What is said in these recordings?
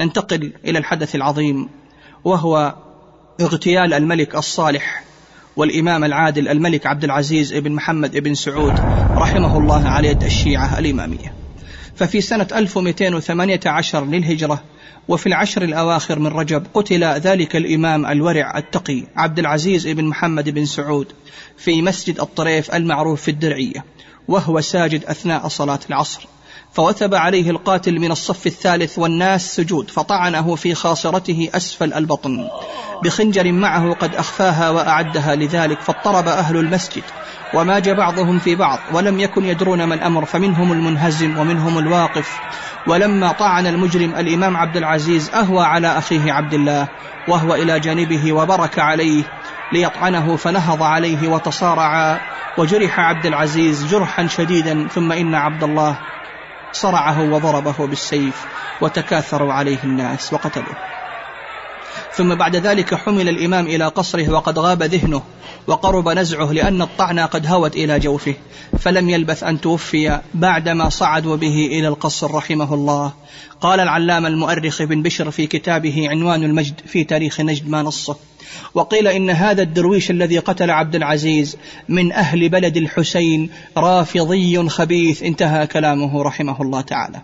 ننتقل إلى الحدث العظيم وهو اغتيال الملك الصالح والإمام العادل الملك عبد العزيز بن محمد بن سعود رحمه الله على يد الشيعة الإمامية. ففي سنة 1218 للهجرة وفي العشر الأواخر من رجب قتل ذلك الإمام الورع التقي عبد العزيز بن محمد بن سعود في مسجد الطريف المعروف في الدرعية وهو ساجد أثناء صلاة العصر. فوثب عليه القاتل من الصف الثالث والناس سجود فطعنه في خاصرته أسفل البطن. بخنجر معه قد أخفاها وأعدها لذلك فاضطرب أهل المسجد وماج بعضهم في بعض ولم يكن يدرون ما الأمر فمنهم المنهزم ومنهم الواقف. ولما طعن المجرم الإمام عبد العزيز أهوى على أخيه عبد الله وهو إلى جانبه وبرك عليه ليطعنه فنهض عليه وتصارعا وجرح عبد العزيز جرحا شديدا ثم إن عبد الله صرعه وضربه بالسيف وتكاثروا عليه الناس وقتلوه. ثم بعد ذلك حمل الإمام إلى قصره وقد غاب ذهنه وقرب نزعه لأن الطعنة قد هوت إلى جوفه فلم يلبث أن توفي بعدما صعدوا به إلى القصر رحمه الله. قال العلام المؤرخ بن بشر في كتابه عنوان المجد في تاريخ نجد ما نصه. وقيل إن هذا الدرويش الذي قتل عبد العزيز من أهل بلد الحسين رافضي خبيث انتهى كلامه رحمه الله تعالى.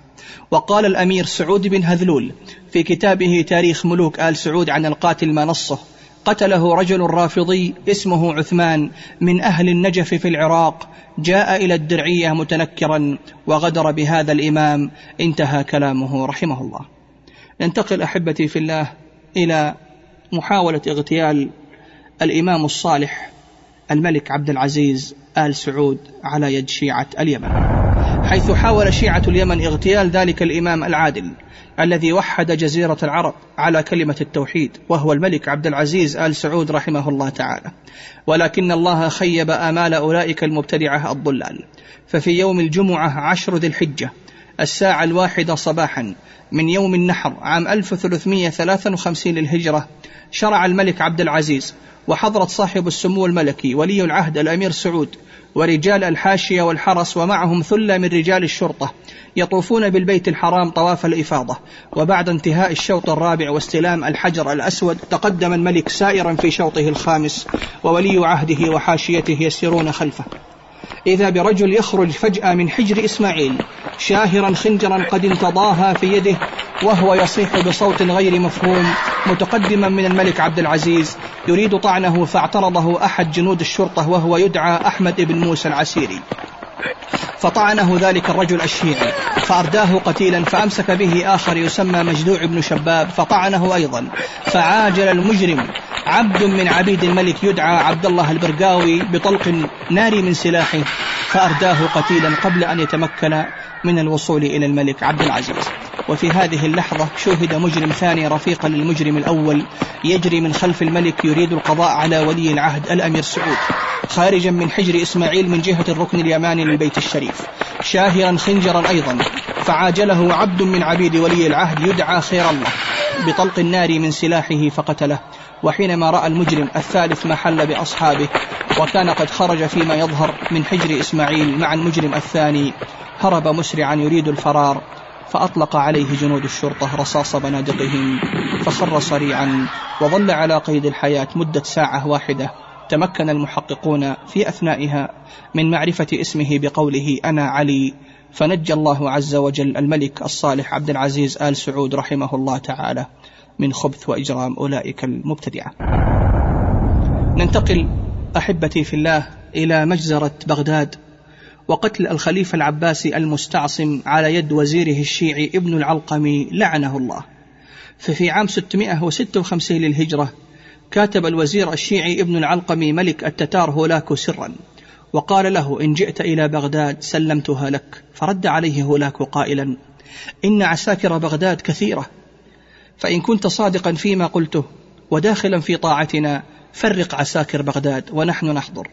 وقال الأمير سعود بن هذلول في كتابه تاريخ ملوك آل سعود عن القاتل ما نصه قتله رجل رافضي اسمه عثمان من أهل النجف في العراق جاء إلى الدرعية متنكرا وغدر بهذا الإمام انتهى كلامه رحمه الله. ننتقل أحبتي في الله إلى محاولة اغتيال الإمام الصالح الملك عبد العزيز آل سعود على يد شيعة اليمن. حيث حاول شيعة اليمن اغتيال ذلك الإمام العادل الذي وحد جزيرة العرب على كلمة التوحيد وهو الملك عبد العزيز آل سعود رحمه الله تعالى. ولكن الله خيب آمال أولئك المبتدعة الضلال. ففي يوم الجمعة عشر ذي الحجة الساعة الواحدة صباحا من يوم النحر عام 1353 للهجرة شرع الملك عبد العزيز وحضرت صاحب السمو الملكي ولي العهد الأمير سعود ورجال الحاشية والحرس ومعهم ثلة من رجال الشرطة يطوفون بالبيت الحرام طواف الإفاضة. وبعد انتهاء الشوط الرابع واستلام الحجر الأسود تقدم الملك سائرا في شوطه الخامس وولي عهده وحاشيته يسيرون خلفه. إذا برجل يخرج فجأة من حجر إسماعيل شاهرا خنجرا قد انتضاها في يده وهو يصيح بصوت غير مفهوم متقدما من الملك عبد العزيز يريد طعنه فاعترضه أحد جنود الشرطة وهو يدعى أحمد بن موسى العسيري. فطعنه ذلك الرجل الشيعي فأرداه قتيلا فأمسك به آخر يسمى مجدوع بن شباب فطعنه أيضا فعاجل المجرم. عبد من عبيد الملك يدعى عبد الله البرقاوي بطلق ناري من سلاحه فأرداه قتيلا قبل أن يتمكن من الوصول إلى الملك عبد العزيز. وفي هذه اللحظة شوهد مجرم ثاني رفيقا للمجرم الأول يجري من خلف الملك يريد القضاء على ولي العهد الأمير سعود خارجا من حجر إسماعيل من جهة الركن اليماني للبيت الشريف. شاهرا خنجرا أيضا فعاجله عبد من عبيد ولي العهد يدعى خير الله بطلق النار من سلاحه فقتله. وحينما رأى المجرم الثالث ما حل بأصحابه وكان قد خرج فيما يظهر من حجر إسماعيل مع المجرم الثاني هرب مسرعا يريد الفرار. فأطلق عليه جنود الشرطة رصاص بنادقهم فخر صريعا وظل على قيد الحياة مدة ساعة واحدة. تمكن المحققون في أثنائها من معرفة اسمه بقوله أنا علي. فنجى الله عز وجل الملك الصالح عبد العزيز آل سعود رحمه الله تعالى من خبث وإجرام أولئك المبتدعة. ننتقل أحبتي في الله إلى مجزرة بغداد. وقتل الخليفة العباسي المستعصم على يد وزيره الشيعي ابن العلقمي لعنه الله. ففي عام 656 للهجرة كاتب الوزير الشيعي ابن العلقمي ملك التتار هولاكو سرا وقال له إن جئت إلى بغداد سلمتها لك فرد عليه هولاكو قائلا إن عساكر بغداد كثيرة فإن كنت صادقا فيما قلته وداخلا في طاعتنا فرق عساكر بغداد ونحن نحضر.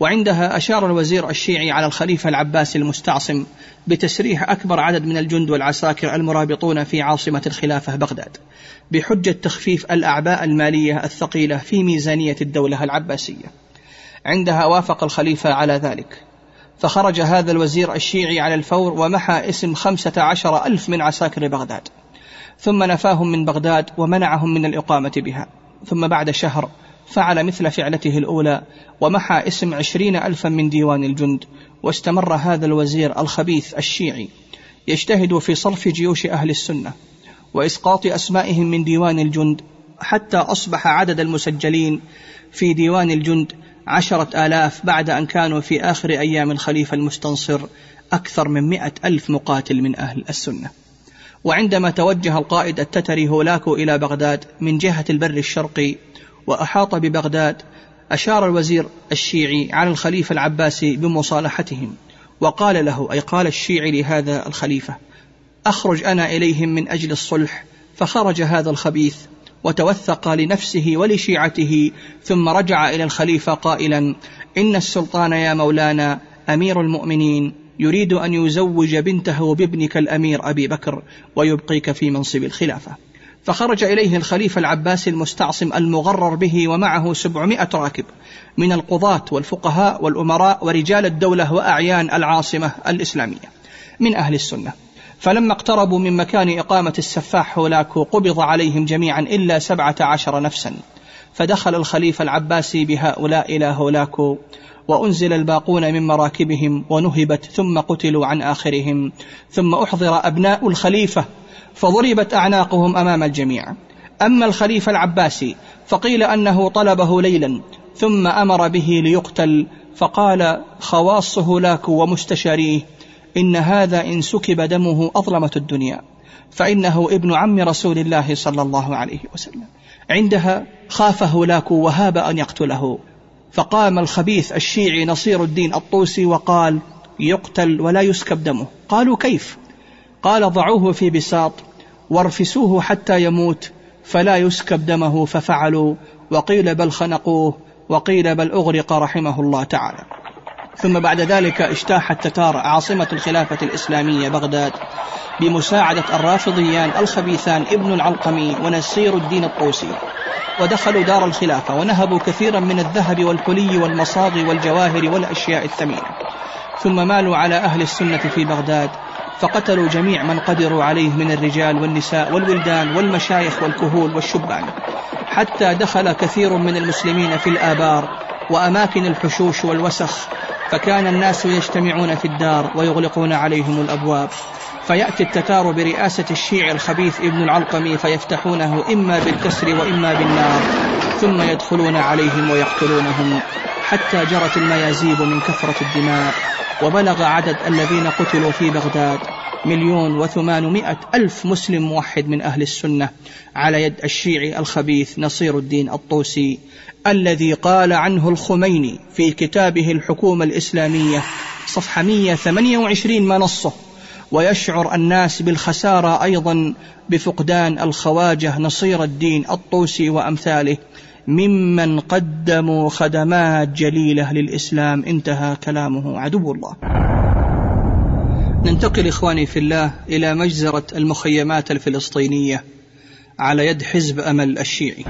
وعندها أشار الوزير الشيعي على الخليفة العباسي المستعصم بتسريح أكبر عدد من الجند والعساكر المرابطون في عاصمة الخلافة بغداد بحجة تخفيف الأعباء المالية الثقيلة في ميزانية الدولة العباسية. عندها وافق الخليفة على ذلك. فخرج هذا الوزير الشيعي على الفور ومحى اسم خمسة عشر ألف من عساكر بغداد. ثم نفاهم من بغداد ومنعهم من الإقامة بها. ثم بعد شهر فعل مثل فعلته الأولى ومحى اسم عشرين ألفا من ديوان الجند واستمر هذا الوزير الخبيث الشيعي يجتهد في صرف جيوش أهل السنة وإسقاط أسمائهم من ديوان الجند حتى أصبح عدد المسجلين في ديوان الجند عشرة آلاف بعد أن كانوا في آخر أيام الخليفة المستنصر أكثر من مئة ألف مقاتل من أهل السنة. وعندما توجه القائد التتري هولاكو إلى بغداد من جهة البر الشرقي وأحاط ببغداد أشار الوزير الشيعي على الخليفة العباسي بمصالحتهم وقال له أي قال الشيعي لهذا الخليفة أخرج أنا إليهم من أجل الصلح فخرج هذا الخبيث وتوثق لنفسه ولشيعته ثم رجع إلى الخليفة قائلا إن السلطان يا مولانا أمير المؤمنين يريد أن يزوج بنته بابنك الأمير أبي بكر ويبقيك في منصب الخلافة. فخرج إليه الخليفة العباسي المستعصم المغرر به ومعه سبعمائة راكب من القضاة والفقهاء والأمراء ورجال الدولة وأعيان العاصمة الإسلامية من أهل السنة. فلما اقتربوا من مكان إقامة السفاح هولاكو قبض عليهم جميعا إلا سبعة عشر نفسا. فدخل الخليفة العباسي بهؤلاء إلى هولاكو وأنزل الباقون من مراكبهم ونهبت ثم قتلوا عن آخرهم. ثم أحضر أبناء الخليفة فضربت أعناقهم أمام الجميع. أما الخليفة العباسي فقيل أنه طلبه ليلا ثم أمر به ليقتل فقال خواص هولاكو ومستشاريه إن هذا إن سكب دمه أظلمت الدنيا فإنه ابن عم رسول الله صلى الله عليه وسلم. عندها خاف هولاكو وهاب أن يقتله. فقام الخبيث الشيعي نصير الدين الطوسي وقال يقتل ولا يسكب دمه. قالوا كيف؟ قال ضعوه في بساط وارفسوه حتى يموت فلا يسكب دمه ففعلوا وقيل بل خنقوه وقيل بل أغرق رحمه الله تعالى. ثم بعد ذلك اجتاح التتار عاصمة الخلافة الإسلامية بغداد بمساعدة الرافضيان الخبيثان ابن العلقمي ونسير الدين الطوسي ودخلوا دار الخلافة ونهبوا كثيرا من الذهب والحلي والمصاغ والجواهر والأشياء الثمينة. ثم مالوا على أهل السنة في بغداد فقتلوا جميع من قدروا عليه من الرجال والنساء والولدان والمشايخ والكهول والشبان. حتى دخل كثير من المسلمين في الآبار وأماكن الحشوش والوسخ فكان الناس يجتمعون في الدار ويغلقون عليهم الأبواب. فيأتي التتار برئاسة الشيع الخبيث ابن العلقمي فيفتحونه إما بالكسر وإما بالنار ثم يدخلون عليهم ويقتلونهم حتى جرت الميازيب من كثرة الدماء وبلغ عدد الذين قتلوا في بغداد مليون وثمانمائة ألف مسلم موحد من أهل السنة على يد الشيعي الخبيث نصير الدين الطوسي الذي قال عنه الخميني في كتابه الحكومة الإسلامية صفحة 128 ما نصه. ويشعر الناس بالخسارة أيضا بفقدان الخواجة نصير الدين الطوسي وأمثاله. ممن قدموا خدمات جليلة للإسلام انتهى كلامه. عدو الله. ننتقل إخواني في الله إلى مجزرة المخيمات الفلسطينية على يد حزب أمل الشيعي.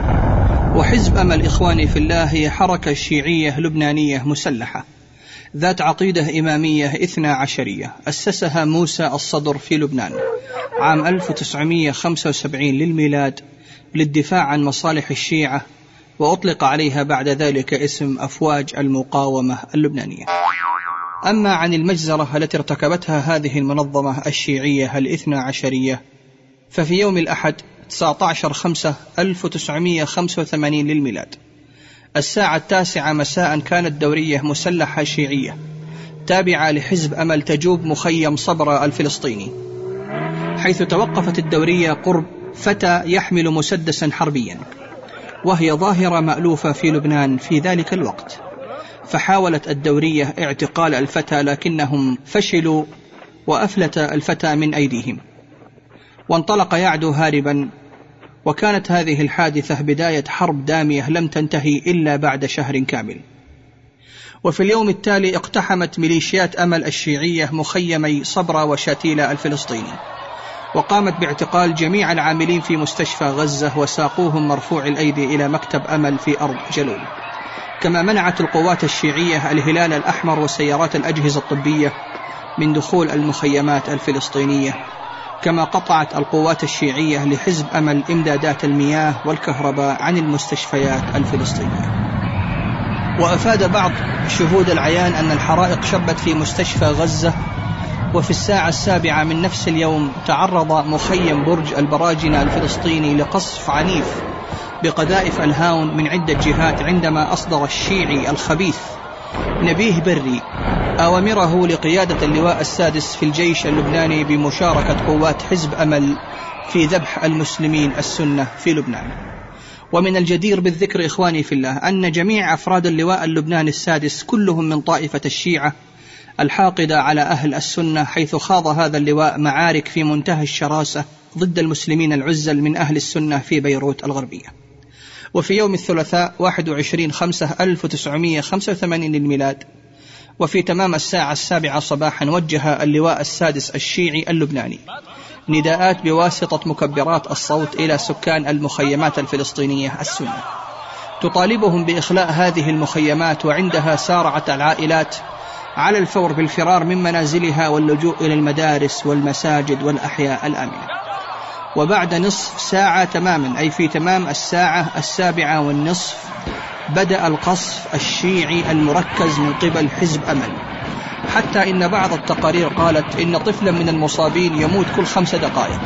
وحزب أمل إخواني في الله هي حركة شيعية لبنانية مسلحة. ذات عقيدة إمامية إثنى عشرية. أسسها موسى الصدر في لبنان. عام 1975 للميلاد للدفاع عن مصالح الشيعة وأطلق عليها بعد ذلك اسم أفواج المقاومة اللبنانية. أما عن المجزرة التي ارتكبتها هذه المنظمة الشيعية الاثنى عشرية ففي يوم الأحد 19 5 1985 للميلاد. الساعة التاسعة مساء كانت دورية مسلحة شيعية تابعة لحزب أمل تجوب مخيم صبرا الفلسطيني. حيث توقفت الدورية قرب فتى يحمل مسدسا حربيا وهي ظاهرة مألوفة في لبنان في ذلك الوقت. فحاولت الدورية اعتقال الفتى لكنهم فشلوا وأفلت الفتى من أيديهم. وانطلق يعدو هاربا وكانت هذه الحادثة بداية حرب دامية لم تنتهي إلا بعد شهر كامل. وفي اليوم التالي اقتحمت ميليشيات أمل الشيعية مخيمي صبرا وشاتيلا الفلسطيني. وقامت باعتقال جميع العاملين في مستشفى غزة وساقوهم مرفوع الأيدي إلى مكتب أمل في أرض جلول. كما منعت القوات الشيعية الهلال الأحمر وسيارات الأجهزة الطبية من دخول المخيمات الفلسطينية. كما قطعت القوات الشيعية لحزب أمل إمدادات المياه والكهرباء عن المستشفيات الفلسطينية. وأفاد بعض شهود العيان أن الحرائق شبت في مستشفى غزة وفي الساعة السابعة من نفس اليوم تعرض مخيم برج البراجنة الفلسطيني لقصف عنيف بقذائف الهاون من عدة جهات عندما أصدر الشيعي الخبيث نبيه بري أوامره لقيادة اللواء السادس في الجيش اللبناني بمشاركة قوات حزب أمل في ذبح المسلمين السنة في لبنان. ومن الجدير بالذكر إخواني في الله أن جميع أفراد اللواء اللبناني السادس كلهم من طائفة الشيعة الحاقدة على أهل السنة حيث خاض هذا اللواء معارك في منتهى الشراسة ضد المسلمين العزل من أهل السنة في بيروت الغربية. وفي يوم الثلاثاء 21 5 1985 للميلاد. وفي تمام الساعة السابعة صباحا وجه اللواء السادس الشيعي اللبناني. نداءات بواسطة مكبرات الصوت إلى سكان المخيمات الفلسطينية السنة. تطالبهم بإخلاء هذه المخيمات وعندها سارعت العائلات على الفور بالفرار من منازلها واللجوء إلى المدارس والمساجد والأحياء الآمنة. وبعد نصف ساعة تماما أي في تمام الساعة السابعة والنصف بدأ القصف الشيعي المركز من قبل حزب أمل. حتى إن بعض التقارير قالت إن طفلا من المصابين يموت كل خمس دقائق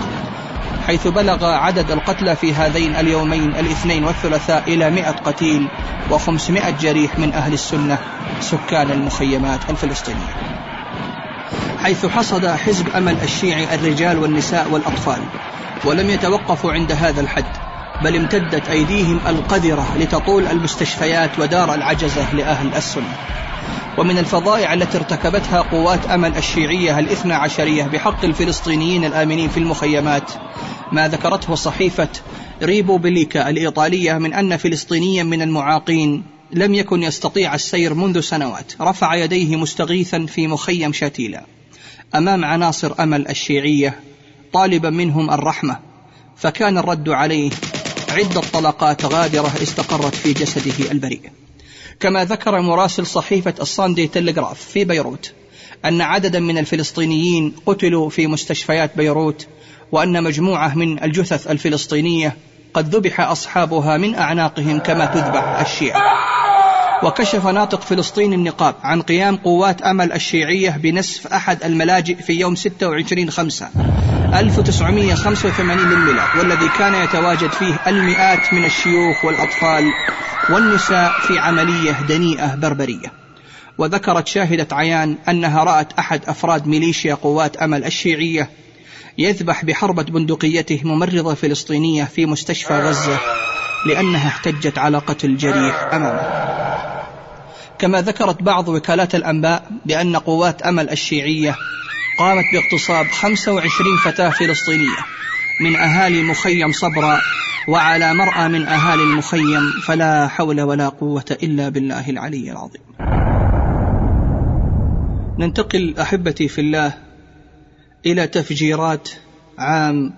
حيث بلغ عدد القتلى في هذين اليومين الاثنين والثلاثاء إلى مئة قتيل وخمسمائة جريح من أهل السنة سكان المخيمات الفلسطينية. حيث حصد حزب أمل الشيعي الرجال والنساء والأطفال ولم يتوقفوا عند هذا الحد بل امتدت أيديهم القذرة لتطول المستشفيات ودار العجزة لأهل السنة. ومن الفظائع التي ارتكبتها قوات أمل الشيعية الاثنى عشرية بحق الفلسطينيين الآمنين في المخيمات ما ذكرته صحيفة ريبو بليكا الإيطالية من أن فلسطينيا من المعاقين. لم يكن يستطيع السير منذ سنوات. رفع يديه مستغيثا في مخيم شاتيلا أمام عناصر أمل الشيعية طالبا منهم الرحمة. فكان الرد عليه عدة طلقات غادرة استقرت في جسده البريء. كما ذكر مراسل صحيفة الصاندي تلغراف في بيروت أن عددا من الفلسطينيين قتلوا في مستشفيات بيروت وأن مجموعة من الجثث الفلسطينية قد ذبح أصحابها من أعناقهم كما تذبح الشيعة. وكشف ناطق فلسطين النقاب عن قيام قوات أمل الشيعية بنسف أحد الملاجئ في يوم 26 5 1985 للميلاد والذي كان يتواجد فيه المئات من الشيوخ والأطفال والنساء في عملية دنيئة بربرية. وذكرت شاهدة عيان أنها رأت أحد أفراد ميليشيا قوات أمل الشيعية يذبح بحربة بندقيته ممرضة فلسطينية في مستشفى غزة لأنها احتجت على قتل جريح أمامه. كما ذكرت بعض وكالات الأنباء بأن قوات أمل الشيعية قامت باغتصاب 25 فتاة فلسطينية من أهالي مخيم صبرا وعلى مرأى من أهالي المخيم فلا حول ولا قوة إلا بالله العلي العظيم. ننتقل أحبتي في الله إلى تفجيرات عام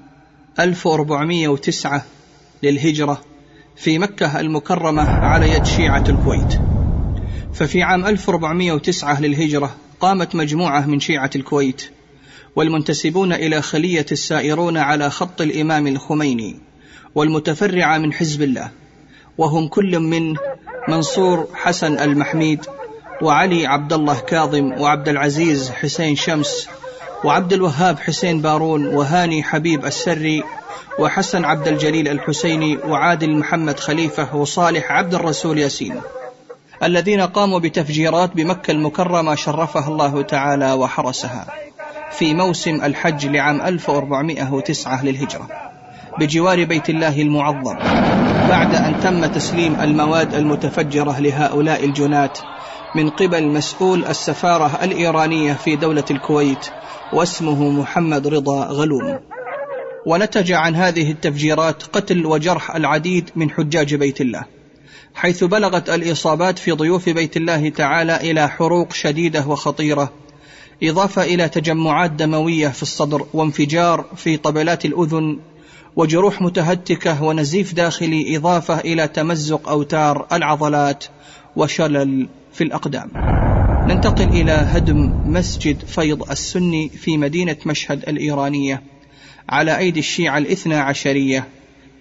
1409 للهجرة في مكة المكرمة على يد شيعة الكويت. ففي عام 1409 للهجرة قامت مجموعة من شيعة الكويت والمنتسبون إلى خلية السائرون على خط الإمام الخميني والمتفرعة من حزب الله وهم كل من منصور حسن المحميد وعلي عبد الله كاظم وعبد العزيز حسين شمس وعبد الوهاب حسين بارون وهاني حبيب السري وحسن عبد الجليل الحسيني وعادل محمد خليفة وصالح عبد الرسول ياسين. الذين قاموا بتفجيرات بمكة المكرمة شرفها الله تعالى وحرسها في موسم الحج لعام 1409 للهجرة بجوار بيت الله المعظم. بعد أن تم تسليم المواد المتفجرة لهؤلاء الجنات من قبل مسؤول السفارة الإيرانية في دولة الكويت واسمه محمد رضا غلوم. ونتج عن هذه التفجيرات قتل وجرح العديد من حجاج بيت الله. حيث بلغت الإصابات في ضيوف بيت الله تعالى إلى حروق شديدة وخطيرة. إضافة إلى تجمعات دموية في الصدر وانفجار في طبلات الأذن وجروح متهتكة ونزيف داخلي إضافة إلى تمزق أوتار العضلات وشلل في الأقدام. ننتقل إلى هدم مسجد فيض السني في مدينة مشهد الإيرانية على أيدي الشيعة الاثنى عشرية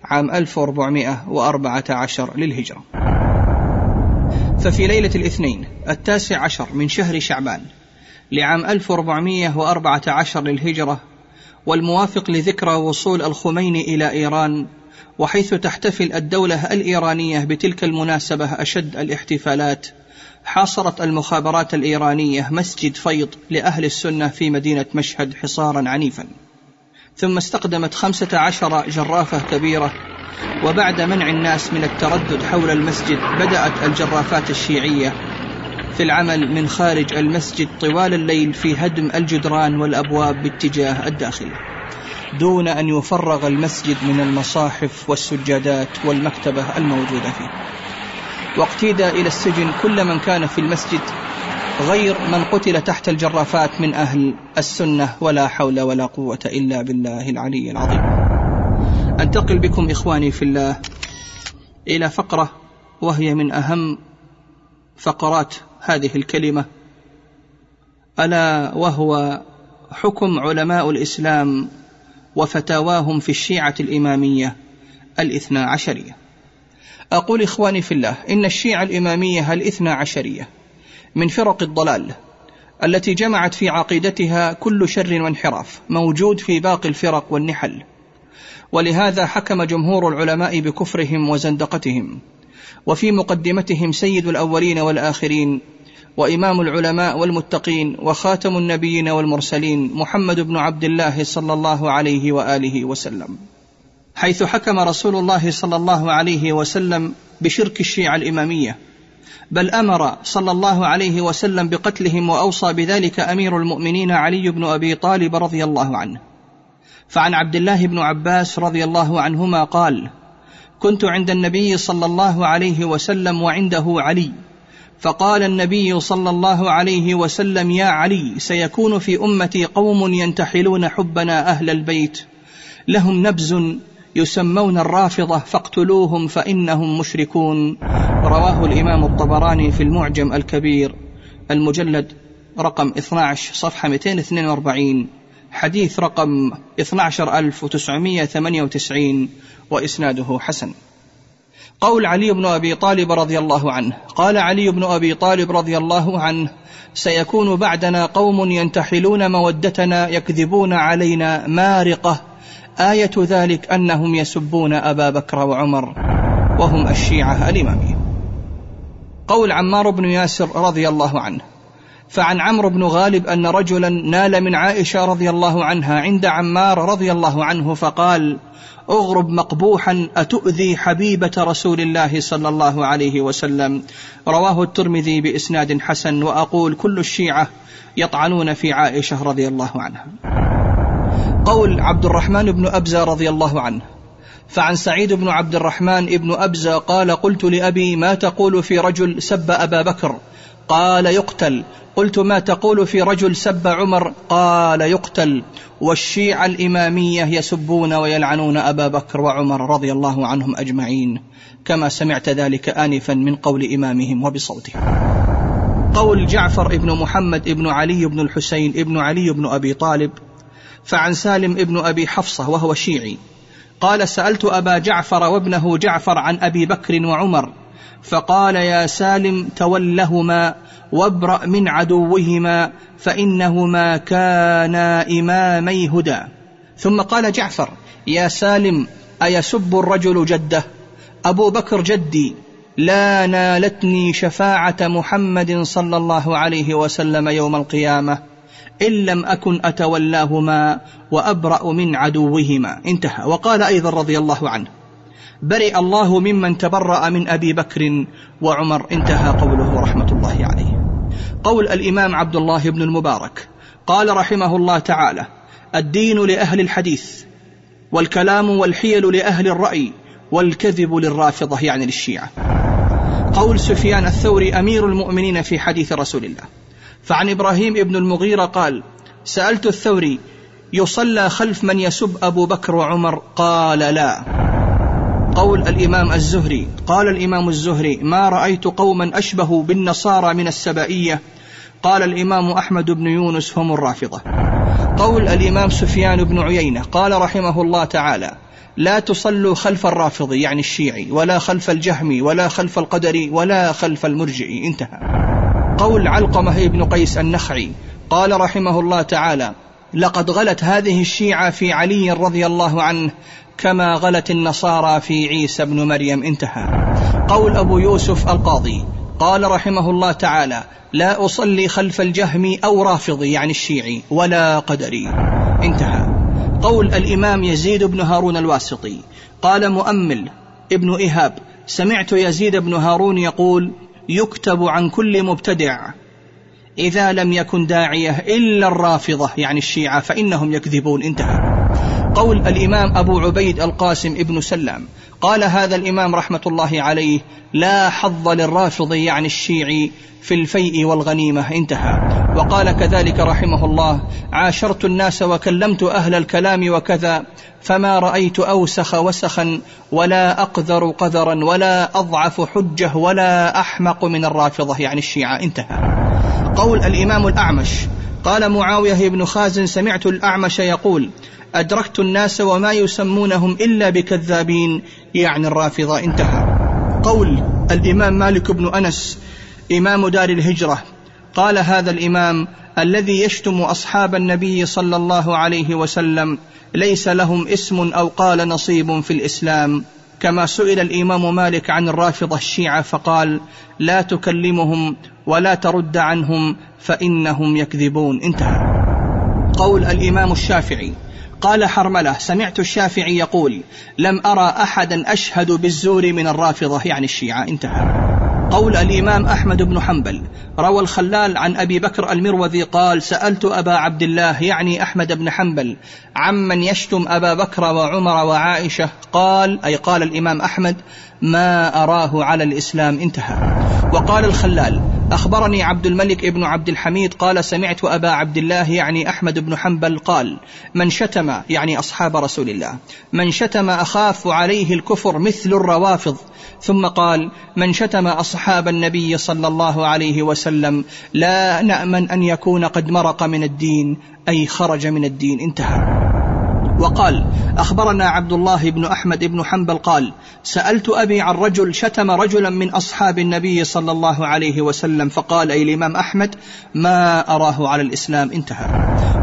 عام 1414 للهجرة. ففي ليلة الاثنين التاسع عشر من شهر شعبان لعام 1414 للهجرة والموافق لذكرى وصول الخميني إلى إيران وحيث تحتفل الدولة الإيرانية بتلك المناسبة أشد الاحتفالات حاصرت المخابرات الإيرانية مسجد فيض لأهل السنة في مدينة مشهد حصارا عنيفا. ثم استخدمت خمسة عشر جرافة كبيرة وبعد منع الناس من التردد حول المسجد بدأت الجرافات الشيعية في العمل من خارج المسجد طوال الليل في هدم الجدران والأبواب باتجاه الداخل دون أن يفرغ المسجد من المصاحف والسجادات والمكتبة الموجودة فيه. واقتيد إلى السجن كل من كان في المسجد غير من قتل تحت الجرافات من أهل السنة ولا حول ولا قوة إلا بالله العلي العظيم. أنتقل بكم إخواني في الله إلى فقرة وهي من أهم فقرات هذه الكلمة ألا وهو حكم علماء الإسلام وفتاواهم في الشيعة الإمامية الاثنى عشرية. أقول إخواني في الله إن الشيعة الإمامية الاثنى عشرية من فرق الضلال التي جمعت في عقيدتها كل شر وانحراف موجود في باقي الفرق والنحل. ولهذا حكم جمهور العلماء بكفرهم وزندقتهم. وفي مقدمتهم سيد الأولين والآخرين وإمام العلماء والمتقين وخاتم النبيين والمرسلين محمد بن عبد الله صلى الله عليه وآله وسلم. حيث حكم رسول الله صلى الله عليه وسلم بشرك الشيعة الإمامية بل أمر صلى الله عليه وسلم بقتلهم وأوصى بذلك أمير المؤمنين علي بن أبي طالب رضي الله عنه. فعن عبد الله بن عباس رضي الله عنهما قال كنت عند النبي صلى الله عليه وسلم وعنده علي. فقال النبي صلى الله عليه وسلم يا علي سيكون في أمتي قوم ينتحلون حبنا أهل البيت. لهم نبز يسمون الرافضة فاقتلوهم فإنهم مشركون. رواه الإمام الطبراني في المعجم الكبير المجلد رقم 12 صفحة 242 حديث رقم 12998 وإسناده حسن. قول علي بن أبي طالب رضي الله عنه قال علي بن أبي طالب رضي الله عنه سيكون بعدنا قوم ينتحلون مودتنا يكذبون علينا مارقة آية ذلك أنهم يسبون أبا بكر وعمر وهم الشيعة الإمامية قول عمار بن ياسر رضي الله عنه فعن عمرو بن غالب أن رجلا نال من عائشة رضي الله عنها عند عمار رضي الله عنه فقال أغرب مقبوحا أتؤذي حبيبة رسول الله صلى الله عليه وسلم رواه الترمذي بإسناد حسن وأقول كل الشيعة يطعنون في عائشة رضي الله عنها. قول عبد الرحمن بن أبزة رضي الله عنه فعن سعيد بن عبد الرحمن بن ابزه قال قلت لأبي ما تقول في رجل سب أبا بكر؟ قال يقتل. قلت ما تقول في رجل سب عمر؟ قال يقتل. والشيعة الإمامية يسبون ويلعنون أبا بكر وعمر رضي الله عنهم أجمعين. كما سمعت ذلك آنفا من قول إمامهم وبصوته قول جعفر ابن محمد ابن علي بن الحسين ابن علي بن أبي طالب. فعن سالم ابن أبي حفصة وهو شيعي. قال سألت أبا جعفر وابنه جعفر عن أبي بكر وعمر فقال يا سالم تولهما وابرأ من عدوهما فإنهما كانا إمامي هدى. ثم قال جعفر يا سالم أيسب الرجل جده؟ أبو بكر جدي لا نالتني شفاعة محمد صلى الله عليه وسلم يوم القيامة. إن لم أكن أتولاهما وأبرأ من عدوهما. انتهى. وقال أيضا رضي الله عنه برئ الله ممن تبرأ من أبي بكر وعمر. انتهى قوله رحمة الله عليه. قول الإمام عبد الله بن المبارك قال رحمه الله تعالى الدين لأهل الحديث والكلام والحيل لأهل الرأي والكذب للرافضة يعني للشيعة. قول سفيان الثوري أمير المؤمنين في حديث رسول الله فعن إبراهيم ابن المغيرة قال سألت الثوري يصلى خلف من يسب أبو بكر وعمر؟ قال لا. قول الإمام الزهري قال الإمام الزهري ما رأيت قوما أشبه بالنصارى من السبائية. قال الإمام أحمد بن يونس هم الرافضة. قول الإمام سفيان بن عيينة قال رحمه الله تعالى لا تصلوا خلف الرافضي يعني الشيعي ولا خلف الجهمي ولا خلف القدري ولا خلف المرجئي. انتهى. قول علقمة بن قيس النخعي. قال رحمه الله تعالى لقد غلت هذه الشيعة في علي رضي الله عنه كما غلت النصارى في عيسى بن مريم. انتهى. قول أبو يوسف القاضي. قال رحمه الله تعالى لا أصلي خلف الجهمي أو رافضي يعني الشيعي ولا قدري. انتهى. قول الإمام يزيد بن هارون الواسطي. قال مؤمل ابن إيهاب سمعت يزيد بن هارون يقول يكتب عن كل مبتدع. إذا لم يكن داعية إلا الرافضة يعني الشيعة فإنهم يكذبون. انتهى. قول الإمام أبو عبيد القاسم ابن سلام قال هذا الإمام رحمة الله عليه لا حظ للرافض يعني الشيعي في الفيء والغنيمة. انتهى. وقال كذلك رحمه الله عاشرت الناس وكلمت أهل الكلام وكذا فما رأيت أوسخ وسخا ولا أقذر قذرا ولا أضعف حجة ولا أحمق من الرافضة. يعني الشيعة انتهى. قول الإمام الأعمش قال معاوية بن خازن سمعت الأعمش يقول أدركت الناس وما يسمونهم إلا بكذابين يعني الرافضة انتهى. قول الإمام مالك بن أنس إمام دار الهجرة قال هذا الإمام الذي يشتم أصحاب النبي صلى الله عليه وسلم ليس لهم اسم أو قال نصيب في الإسلام. كما سئل الإمام مالك عن الرافضة الشيعة فقال لا تكلمهم ولا ترد عنهم فإنهم يكذبون. انتهى. قول الإمام الشافعي. قال حرملة سمعت الشافعي يقول لم أرى أحدا أشهد بالزور من الرافضة. يعني الشيعة. انتهى. قول الإمام أحمد بن حنبل روى الخلال عن أبي بكر المروذي قال سألت أبا عبد الله يعني أحمد بن حنبل عمن يشتم أبا بكر وعمر وعائشة؟ قال أي قال الإمام أحمد ما أراه على الإسلام انتهى. وقال الخلال أخبرني عبد الملك ابن عبد الحميد قال سمعت أبا عبد الله يعني أحمد بن حنبل قال من شتم يعني أصحاب رسول الله من شتم أخاف عليه الكفر مثل الروافض. ثم قال من شتم أصحاب النبي صلى الله عليه وسلم لا نأمن أن يكون قد مرق من الدين أي خرج من الدين. انتهى. وقال أخبرنا عبد الله بن أحمد بن حنبل قال سألت أبي عن رجل شتم رجلا من أصحاب النبي صلى الله عليه وسلم فقال أي الإمام أحمد ما أراه على الإسلام انتهى.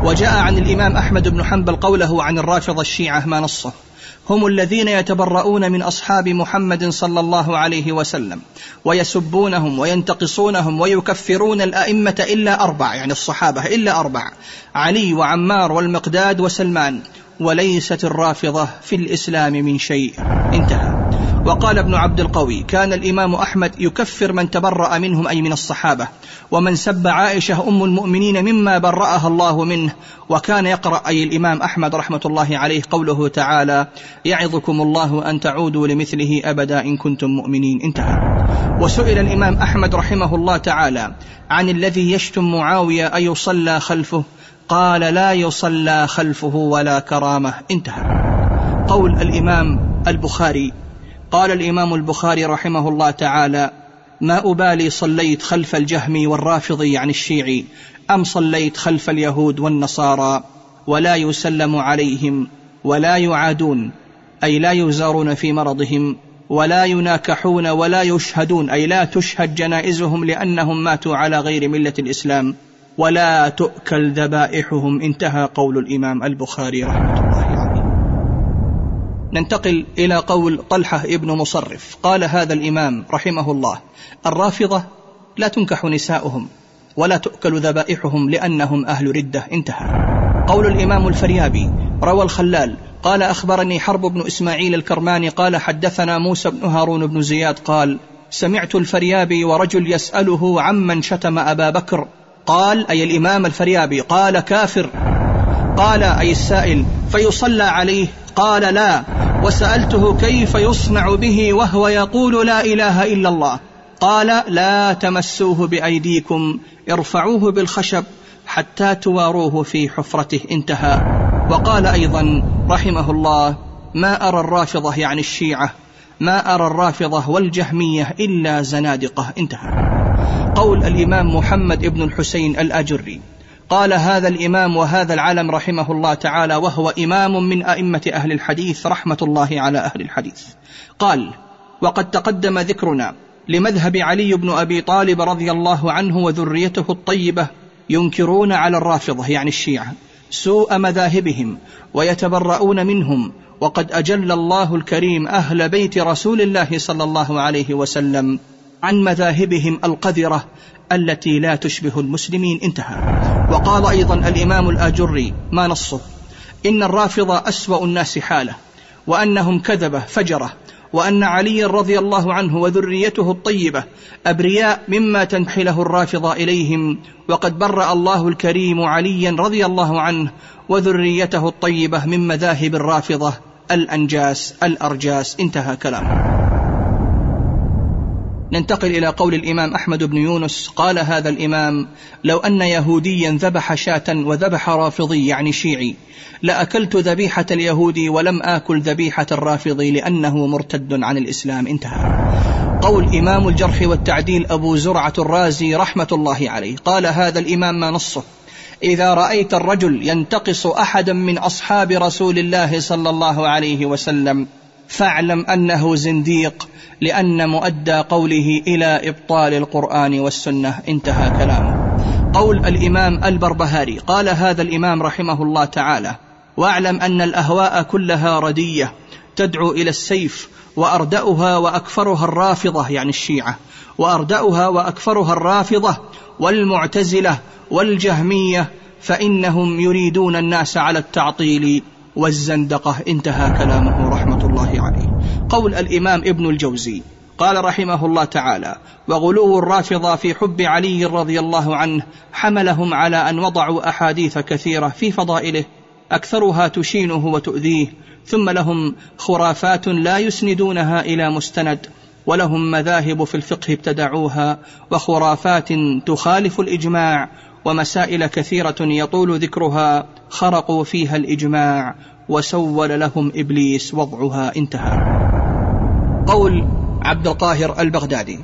وجاء عن الإمام أحمد بن حنبل قوله عن الرافضة الشيعة ما نصه؟ هم الذين يتبرؤون من أصحاب محمد صلى الله عليه وسلم ويسبونهم وينتقصونهم ويكفرون الأئمة إلا أربع يعني الصحابة إلا أربع علي وعمار والمقداد وسلمان. وليست الرافضة في الإسلام من شيء. انتهى. وقال ابن عبد القوي كان الإمام أحمد يكفر من تبرأ منهم أي من الصحابة ومن سب عائشة أم المؤمنين مما برأها الله منه. وكان يقرأ أي الإمام أحمد رحمة الله عليه قوله تعالى يعظكم الله أن تعودوا لمثله أبدا إن كنتم مؤمنين. انتهى. وسئل الإمام أحمد رحمه الله تعالى عن الذي يشتم معاوية أيصلى خلفه. قال لا يصلى خلفه ولا كرامه. انتهى. قول الإمام البخاري. قال الإمام البخاري رحمه الله تعالى ما أبالي صليت خلف الجهمي والرافضي عن الشيعي أم صليت خلف اليهود والنصارى ولا يسلم عليهم ولا يعادون أي لا يزارون في مرضهم ولا يناكحون ولا يشهدون أي لا تشهد جنائزهم لأنهم ماتوا على غير ملة الإسلام. ولا تؤكل ذبائحهم. انتهى قول الإمام البخاري رحمة الله عليه. ننتقل إلى قول طلحة ابن مصرف. قال هذا الإمام رحمه الله الرافضة لا تنكح نساؤهم ولا تؤكل ذبائحهم لأنهم أهل ردة. انتهى. قول الإمام الفريابي روى الخلال قال أخبرني حرب بن إسماعيل الكرماني قال حدثنا موسى بن هارون بن زياد قال سمعت الفريابي ورجل يسأله عمن شتم أبا بكر قال أي الإمام الفريابي قال كافر. قال أي السائل فيصلى عليه. قال لا. وسألته كيف يصنع به وهو يقول لا إله إلا الله. قال لا تمسوه بأيديكم ارفعوه بالخشب حتى تواروه في حفرته. انتهى. وقال أيضا رحمه الله ما أرى الرافضة يعني الشيعة ما أرى الرافضة والجهمية إلا زنادقة. انتهى. قول الإمام محمد بن الحسين الأجري. قال هذا الإمام وهذا العلم رحمه الله تعالى وهو إمام من أئمة أهل الحديث رحمة الله على أهل الحديث. قال وقد تقدم ذكرنا لمذهب علي بن أبي طالب رضي الله عنه وذريته الطيبة ينكرون على الرافضة يعني الشيعة سوء مذاهبهم ويتبرؤون منهم وقد أجل الله الكريم أهل بيت رسول الله صلى الله عليه وسلم عن مذاهبهم القذرة التي لا تشبه المسلمين. انتهى. وقال أيضا الإمام الآجري ما نصه؟ إن الرافضة أسوأ الناس حاله وأنهم كذبه فجره وأن علي رضي الله عنه وذريته الطيبة أبرياء مما تنحله الرافضة إليهم وقد برا الله الكريم عليا رضي الله عنه وذريته الطيبة من مذاهب الرافضة الأنجاس الأرجاس. انتهى كلامه. ننتقل إلى قول الإمام أحمد بن يونس قال هذا الإمام لو أن يهوديا ذبح شاة وذبح رافضي يعني شيعي لأكلت ذبيحة اليهودي ولم آكل ذبيحة الرافضي لأنه مرتد عن الإسلام. انتهى. قول إمام الجرح والتعديل أبو زرعة الرازي رحمة الله عليه. قال هذا الإمام ما نصه؟ إذا رأيت الرجل ينتقص احدا من أصحاب رسول الله صلى الله عليه وسلم فاعلم أنه زنديق لأن مؤدى قوله إلى إبطال القرآن والسنة انتهى كلامه. قول الإمام البربهاري قال هذا الإمام رحمه الله تعالى واعلم أن الأهواء كلها ردية تدعو إلى السيف وأردأها وأكفرها الرافضة يعني الشيعة وأردأها وأكفرها الرافضة والمعتزلة والجهمية فإنهم يريدون الناس على التعطيل والزندقة. انتهى كلامه رحمة الله قول الإمام ابن الجوزي. قال رحمه الله تعالى وغلو الرافضه في حب علي رضي الله عنه حملهم على أن وضعوا أحاديث كثيرة في فضائله أكثرها تشينه وتؤذيه ثم لهم خرافات لا يسندونها إلى مستند ولهم مذاهب في الفقه ابتدعوها وخرافات تخالف الإجماع ومسائل كثيرة يطول ذكرها خرقوا فيها الإجماع وسول لهم إبليس وضعها. انتهى. قول عبد القاهر البغدادي.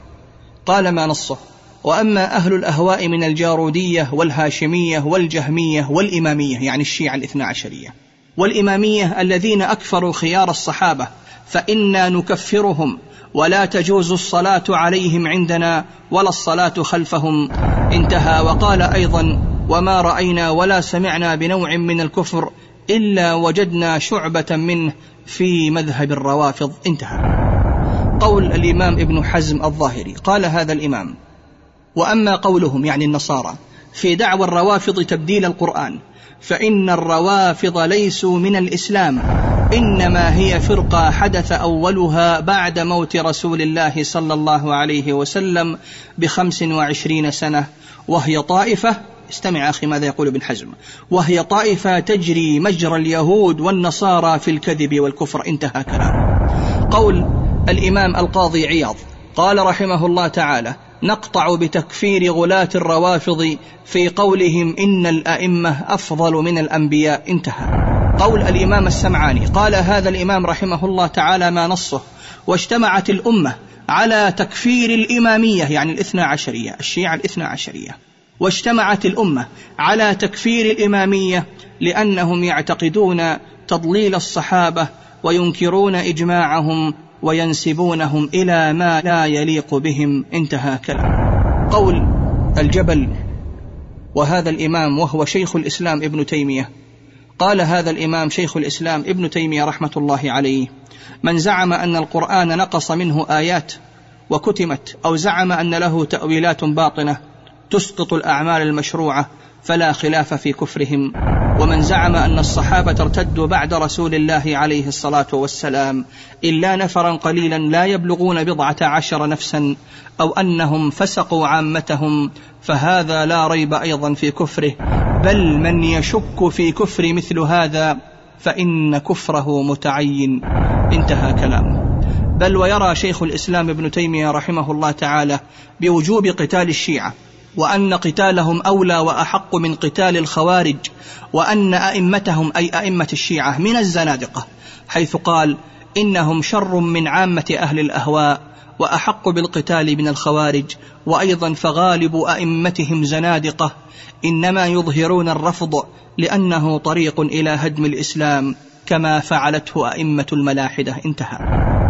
قال ما نصه؟ وأما أهل الأهواء من الجارودية والهاشمية والجهمية والإمامية يعني الشيعة الاثنا عشرية. والإمامية الذين أكفروا خيار الصحابة فإنا نكفرهم ولا تجوز الصلاة عليهم عندنا ولا الصلاة خلفهم. انتهى. وقال أيضا وما رأينا ولا سمعنا بنوع من الكفر إلا وجدنا شعبة منه في مذهب الروافض. انتهى. قول الإمام ابن حزم الظاهري قال هذا الإمام وأما قولهم يعني النصارى في دعوى الروافض تبديل القرآن فإن الروافض ليسوا من الإسلام إنما هي فرقة حدث أولها بعد موت رسول الله صلى الله عليه وسلم بخمس وعشرين سنة وهي طائفة استمع أخي ماذا يقول ابن حزم وهي طائفة تجري مجرى اليهود والنصارى في الكذب والكفر انتهى كلامه. قول الإمام القاضي عياض. قال رحمه الله تعالى نقطع بتكفير غلاة الروافض في قولهم إن الأئمة أفضل من الأنبياء. انتهى. قول الإمام السمعاني. قال هذا الإمام رحمه الله تعالى ما نصه واجتمعت الأمة على تكفير الإمامية يعني الاثنى عشرية الشيعة الاثنى عشرية. واجتمعت الأمة على تكفير الإمامية لأنهم يعتقدون تضليل الصحابة وينكرون إجماعهم وينسبونهم إلى ما لا يليق بهم. انتهى كلام. قول الجبل وهذا الإمام وهو شيخ الإسلام ابن تيمية. قال هذا الإمام شيخ الإسلام ابن تيمية رحمة الله عليه من زعم أن القرآن نقص منه آيات وكتمت أو زعم أن له تأويلات باطنة تسقط الأعمال المشروعة فلا خلاف في كفرهم. ومن زعم أن الصحابة ارتدوا بعد رسول الله عليه الصلاة والسلام إلا نفرا قليلا لا يبلغون بضعة عشر نفسا أو أنهم فسقوا عامتهم فهذا لا ريب أيضا في كفره. بل من يشك في كفر مثل هذا فإن كفره متعين. انتهى كلامه بل ويرى شيخ الإسلام ابن تيمية رحمه الله تعالى بوجوب قتال الشيعة وأن قتالهم أولى وأحق من قتال الخوارج وأن أئمتهم أي أئمة الشيعة من الزنادقة حيث قال إنهم شر من عامة أهل الأهواء وأحق بالقتال من الخوارج وأيضا فغالب أئمتهم زنادقة إنما يظهرون الرفض لأنه طريق إلى هدم الإسلام كما فعلته أئمة الملاحدة. انتهى.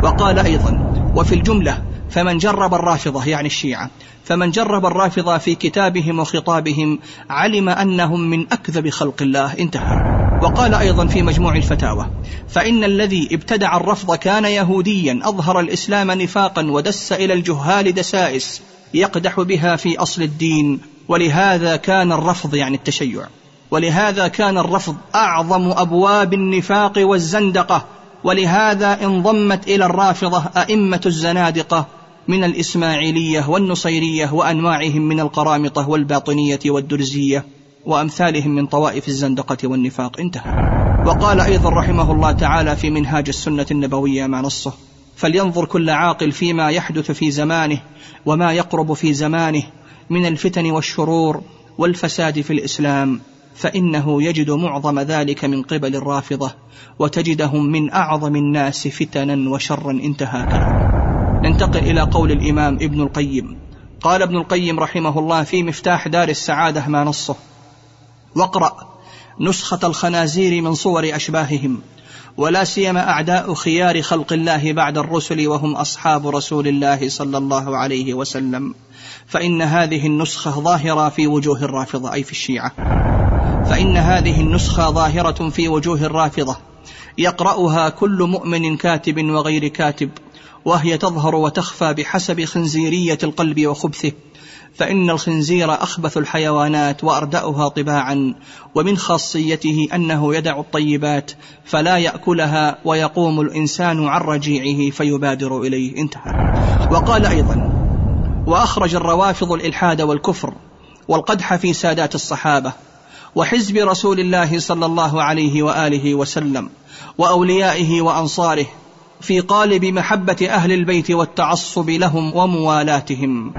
وقال أيضا وفي الجملة فمن جرب الرافضة يعني الشيعة فمن جرب الرافضة في كتابهم وخطابهم علم أنهم من أكذب خلق الله. انتهى. وقال أيضا في مجموع الفتاوى فإن الذي ابتدع الرفض كان يهوديا أظهر الإسلام نفاقا ودس إلى الجهال دسائس يقدح بها في أصل الدين. ولهذا كان الرفض يعني التشيع. ولهذا كان الرفض أعظم أبواب النفاق والزندقة. ولهذا انضمت إلى الرافضة أئمة الزنادقة من الإسماعيلية والنصيرية وأنواعهم من القرامطة والباطنية والدرزية وأمثالهم من طوائف الزندقة والنفاق. انتهى. وقال أيضا رحمه الله تعالى في منهاج السنة النبوية مع نصه فلينظر كل عاقل فيما يحدث في زمانه وما يقرب في زمانه من الفتن والشرور والفساد في الإسلام فإنه يجد معظم ذلك من قبل الرافضة وتجدهم من أعظم الناس فتنا وشرا انتهى كلامه ننتقل إلى قول الإمام ابن القيم. قال ابن القيم رحمه الله في مفتاح دار السعادة ما نصه. واقرأ نسخة الخنازير من صور أشباههم ولا سيما أعداء خيار خلق الله بعد الرسل وهم أصحاب رسول الله صلى الله عليه وسلم. فإن هذه النسخة ظاهرة في وجوه الرافضة أي في الشيعة. فإن هذه النسخة ظاهرة في وجوه الرافضة. يقرأها كل مؤمن كاتب وغير كاتب. وهي تظهر وتخفى بحسب خنزيرية القلب وخبثه فإن الخنزير أخبث الحيوانات وأردأها طباعا ومن خاصيته أنه يدع الطيبات فلا يأكلها ويقوم الإنسان عن رجيعه فيبادر إليه. انتهى. وقال أيضا وأخرج الروافض الإلحاد والكفر والقدح في سادات الصحابة وحزب رسول الله صلى الله عليه وآله وسلم وأوليائه وأنصاره في قالب محبة أهل البيت والتعصب لهم وموالاتهم.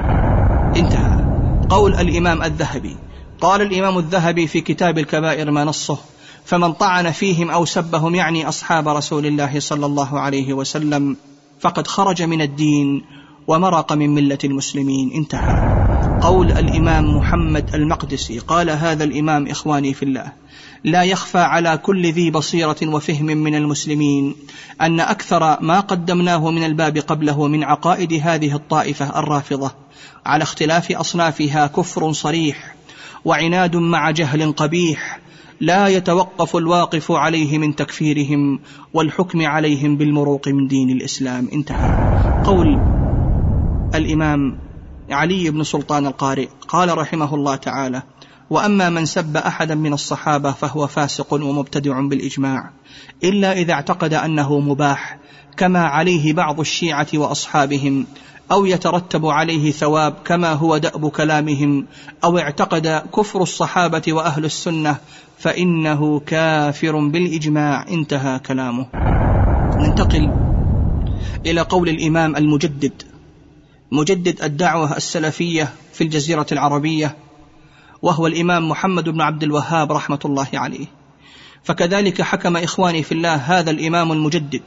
انتهى. قول الإمام الذهبي. قال الإمام الذهبي في كتاب الكبائر ما نصه فمن طعن فيهم أو سبهم يعني أصحاب رسول الله صلى الله عليه وسلم فقد خرج من الدين ومرق من ملة المسلمين. انتهى. قول الإمام محمد المقدسي قال هذا الإمام إخواني في الله لا يخفى على كل ذي بصيرة وفهم من المسلمين أن أكثر ما قدمناه من الباب قبله من عقائد هذه الطائفة الرافضة على اختلاف أصنافها كفر صريح وعناد مع جهل قبيح لا يتوقف الواقف عليه من تكفيرهم والحكم عليهم بالمروق من دين الإسلام. انتهى قول الإمام علي بن سلطان القارئ. قال رحمه الله تعالى وأما من سب أحدا من الصحابة فهو فاسق ومبتدع بالإجماع إلا إذا اعتقد أنه مباح كما عليه بعض الشيعة وأصحابهم أو يترتب عليه ثواب كما هو دأب كلامهم أو اعتقد كفر الصحابة وأهل السنة فإنه كافر بالإجماع. انتهى كلامه. ننتقل إلى قول الإمام المجدد. مجدد الدعوة السلفية في الجزيرة العربية وهو الإمام محمد بن عبد الوهاب رحمة الله عليه. فكذلك حكم إخواني في الله هذا الإمام المجدد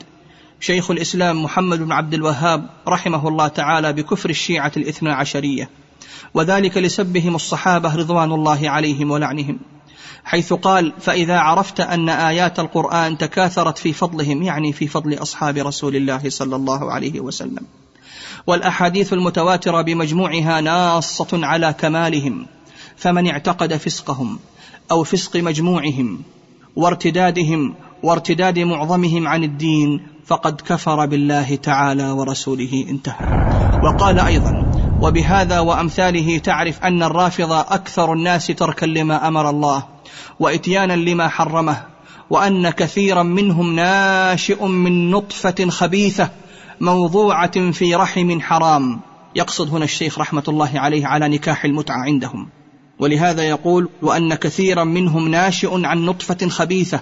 شيخ الإسلام محمد بن عبد الوهاب رحمه الله تعالى بكفر الشيعة الاثنى عشرية وذلك لسبهم الصحابة رضوان الله عليهم ولعنهم حيث قال فإذا عرفت أن آيات القرآن تكاثرت في فضلهم يعني في فضل أصحاب رسول الله صلى الله عليه وسلم. والأحاديث المتواترة بمجموعها ناصة على كمالهم فمن اعتقد فسقهم أو فسق مجموعهم وارتدادهم وارتداد معظمهم عن الدين فقد كفر بالله تعالى ورسوله انتهى. وقال أيضا وبهذا وأمثاله تعرف أن الرافضه أكثر الناس تركا لما أمر الله واتيانا لما حرمه وأن كثيرا منهم ناشئ من نطفة خبيثة موضوعة في رحم حرام. يقصد هنا الشيخ رحمة الله عليه على نكاح المتعة عندهم. ولهذا يقول وأن كثيرا منهم ناشئ عن نطفة خبيثة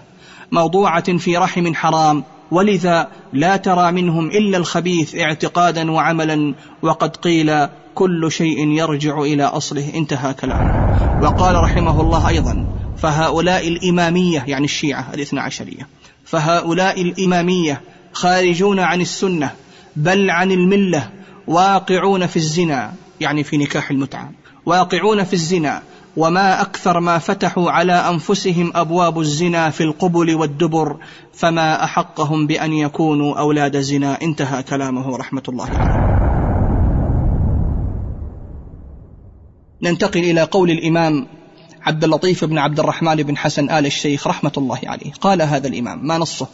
موضوعة في رحم حرام. ولذا لا ترى منهم إلا الخبيث اعتقادا وعملا. وقد قيل كل شيء يرجع إلى أصله. انتهى كلامه وقال رحمه الله أيضا فهؤلاء الإمامية يعني الشيعة الاثنى عشرية فهؤلاء الإمامية خارجون عن السنة بل عن الملة واقعون في الزنا يعني في نكاح المتعة. واقعون في الزنا وما أكثر ما فتحوا على أنفسهم أبواب الزنا في القبل والدبر فما أحقهم بأن يكونوا أولاد زنا. انتهى كلامه رحمة الله عليه ننتقل إلى قول الإمام عبد اللطيف بن عبد الرحمن بن حسن آل الشيخ رحمة الله عليه. قال هذا الإمام ما نصه؟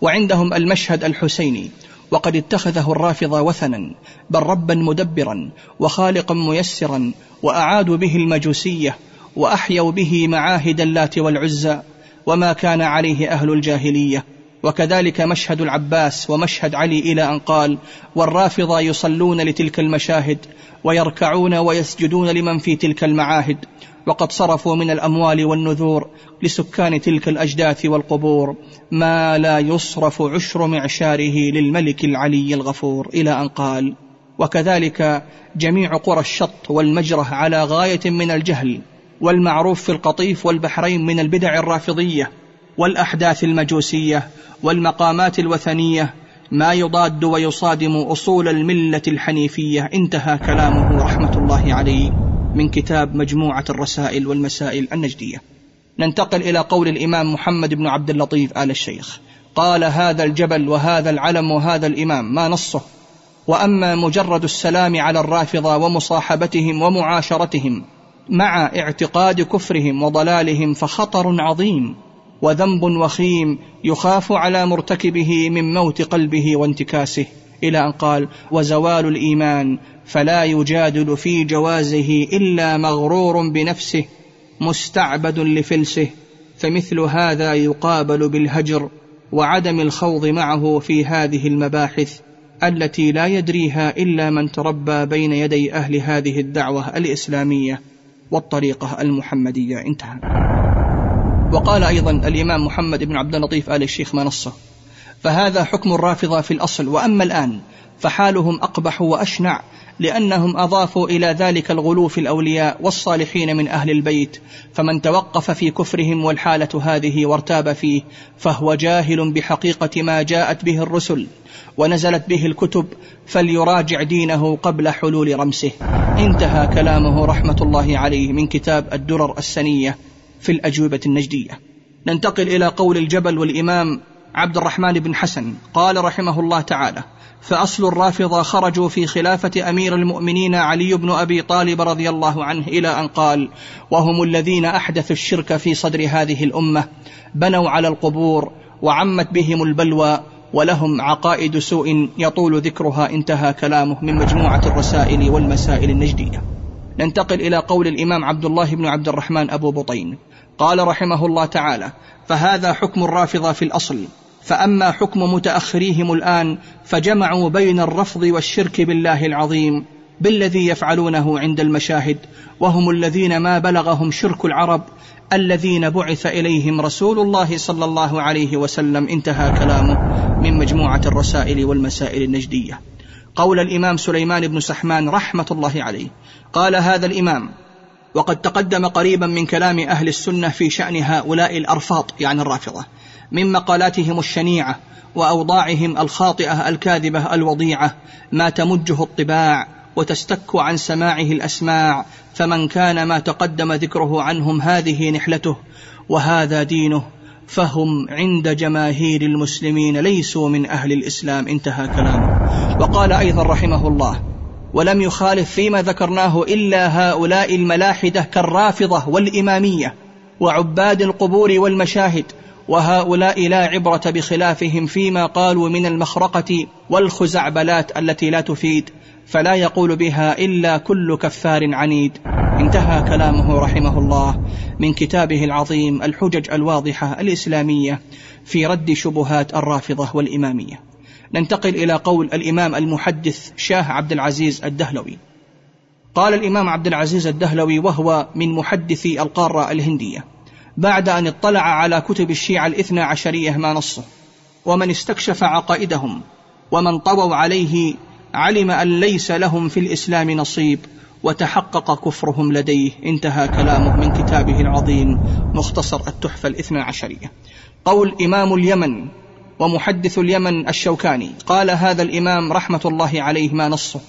وعندهم المشهد الحسيني وقد اتخذه الرافضه وثنا بل ربا مدبرا وخالقا ميسرا واعادوا به المجوسية وأحيوا به معاهد اللات والعزى وما كان عليه أهل الجاهلية. وكذلك مشهد العباس ومشهد علي إلى أن قال والرافضة يصلون لتلك المشاهد ويركعون ويسجدون لمن في تلك المعاهد وقد صرفوا من الأموال والنذور لسكان تلك الأجداث والقبور. ما لا يصرف عشر معشاره للملك العلي الغفور. إلى أن قال وكذلك جميع قرى الشط والمجرة على غاية من الجهل والمعروف في القطيف والبحرين من البدع الرافضية والأحداث المجوسية والمقامات الوثنية. ما يضاد ويصادم أصول الملة الحنيفية. انتهى كلامه. رحمة الله عليه. من كتاب مجموعة الرسائل والمسائل النجدية. ننتقل إلى قول الإمام محمد بن عبد اللطيف آل الشيخ. قال هذا الجبل وهذا العلم وهذا الإمام ما نصه؟ وأما مجرد السلام على الرافضة ومصاحبتهم ومعاشرتهم مع اعتقاد كفرهم وضلالهم فخطر عظيم وذنب وخيم يخاف على مرتكبه من موت قلبه وانتكاسه. إلى أن قال وزوال الإيمان فلا يجادل في جوازه إلا مغرور بنفسه مستعبد لفلسه فمثل هذا يقابل بالهجر وعدم الخوض معه في هذه المباحث التي لا يدريها إلا من تربى بين يدي أهل هذه الدعوة الإسلامية والطريقة المحمدية. انتهى. وقال أيضا الإمام محمد بن عبد اللطيف آل الشيخ ما نصه. فهذا حكم الرافضة في الأصل وأما الآن فحالهم أقبح وأشنع لأنهم أضافوا إلى ذلك الغلو في الأولياء والصالحين من أهل البيت. فمن توقف في كفرهم والحالة هذه وارتاب فيه فهو جاهل بحقيقة ما جاءت به الرسل ونزلت به الكتب فليراجع دينه قبل حلول رمسه. انتهى كلامه رحمة الله عليه من كتاب الدرر السنية في الأجوبة النجدية. ننتقل إلى قول الجبل والإمام عبد الرحمن بن حسن قال رحمه الله تعالى فأصل الرافضة خرجوا في خلافة أمير المؤمنين علي بن أبي طالب رضي الله عنه إلى أن قال وهم الذين أحدثوا الشرك في صدر هذه الأمة بنوا على القبور وعمت بهم البلوى ولهم عقائد سوء يطول ذكرها. انتهى كلامه من مجموعة الرسائل والمسائل النجدية. ننتقل إلى قول الإمام عبد الله بن عبد الرحمن أبو بطين. قال رحمه الله تعالى فهذا حكم الرافضة في الأصل فأما حكم متأخريهم الآن فجمعوا بين الرفض والشرك بالله العظيم بالذي يفعلونه عند المشاهد وهم الذين ما بلغهم شرك العرب الذين بعث إليهم رسول الله صلى الله عليه وسلم. انتهى كلامه من مجموعة الرسائل والمسائل النجدية. قول الإمام سليمان بن سحمان رحمة الله عليه قال هذا الإمام وقد تقدم قريبا من كلام أهل السنة في شأن هؤلاء الأرفاط يعني الرافضة. من مقالاتهم الشنيعة وأوضاعهم الخاطئة الكاذبة الوضيعة ما تمجه الطباع وتستك عن سماعه الأسماع فمن كان ما تقدم ذكره عنهم هذه نحلته وهذا دينه فهم عند جماهير المسلمين ليسوا من أهل الإسلام انتهى كلامه. وقال أيضا رحمه الله ولم يخالف فيما ذكرناه إلا هؤلاء الملاحدة كالرافضة والإمامية وعباد القبور والمشاهد وهؤلاء لا عبرة بخلافهم فيما قالوا من المخرقة والخزعبلات التي لا تفيد فلا يقول بها إلا كل كفار عنيد. انتهى كلامه رحمه الله من كتابه العظيم الحجج الواضحة الإسلامية في رد شبهات الرافضة والإمامية. ننتقل إلى قول الإمام المحدث شاه عبد العزيز الدهلوي. قال الإمام عبد العزيز الدهلوي وهو من محدثي القارة الهندية. بعد أن اطلع على كتب الشيعة الاثنى عشرية ما نصه ومن استكشف عقائدهم ومن طووا عليه علم أن ليس لهم في الإسلام نصيب وتحقق كفرهم لديه. انتهى كلامه من كتابه العظيم مختصر التحفة الاثنى عشرية. قول إمام اليمن ومحدث اليمن الشوكاني قال هذا الإمام رحمة الله عليه ما نصه.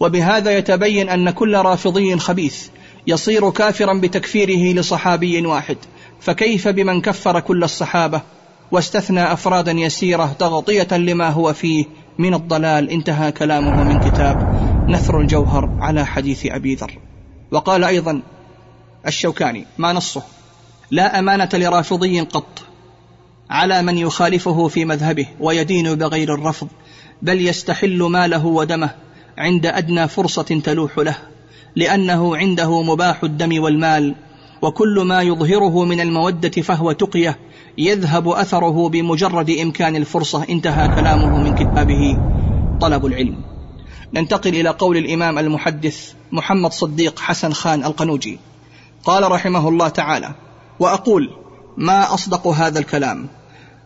وبهذا يتبين أن كل رافضي خبيث يصير كافرا بتكفيره لصحابي واحد. فكيف بمن كفر كل الصحابة واستثنى أفرادا يسيرة تغطية لما هو فيه من الضلال؟ انتهى كلامه من كتاب نثر الجوهر على حديث أبي ذر. وقال أيضا الشوكاني ما نصه؟ لا أمانة لرافضي قط على من يخالفه في مذهبه ويدين بغير الرفض بل يستحل ماله ودمه عند أدنى فرصة تلوح له لأنه عنده مباح الدم والمال وكل ما يظهره من المودة فهو تقية يذهب أثره بمجرد إمكان الفرصة. انتهى كلامه من كتابه طلب العلم. ننتقل إلى قول الإمام المحدث محمد صديق حسن خان القنوجي. قال رحمه الله تعالى وأقول ما أصدق هذا الكلام.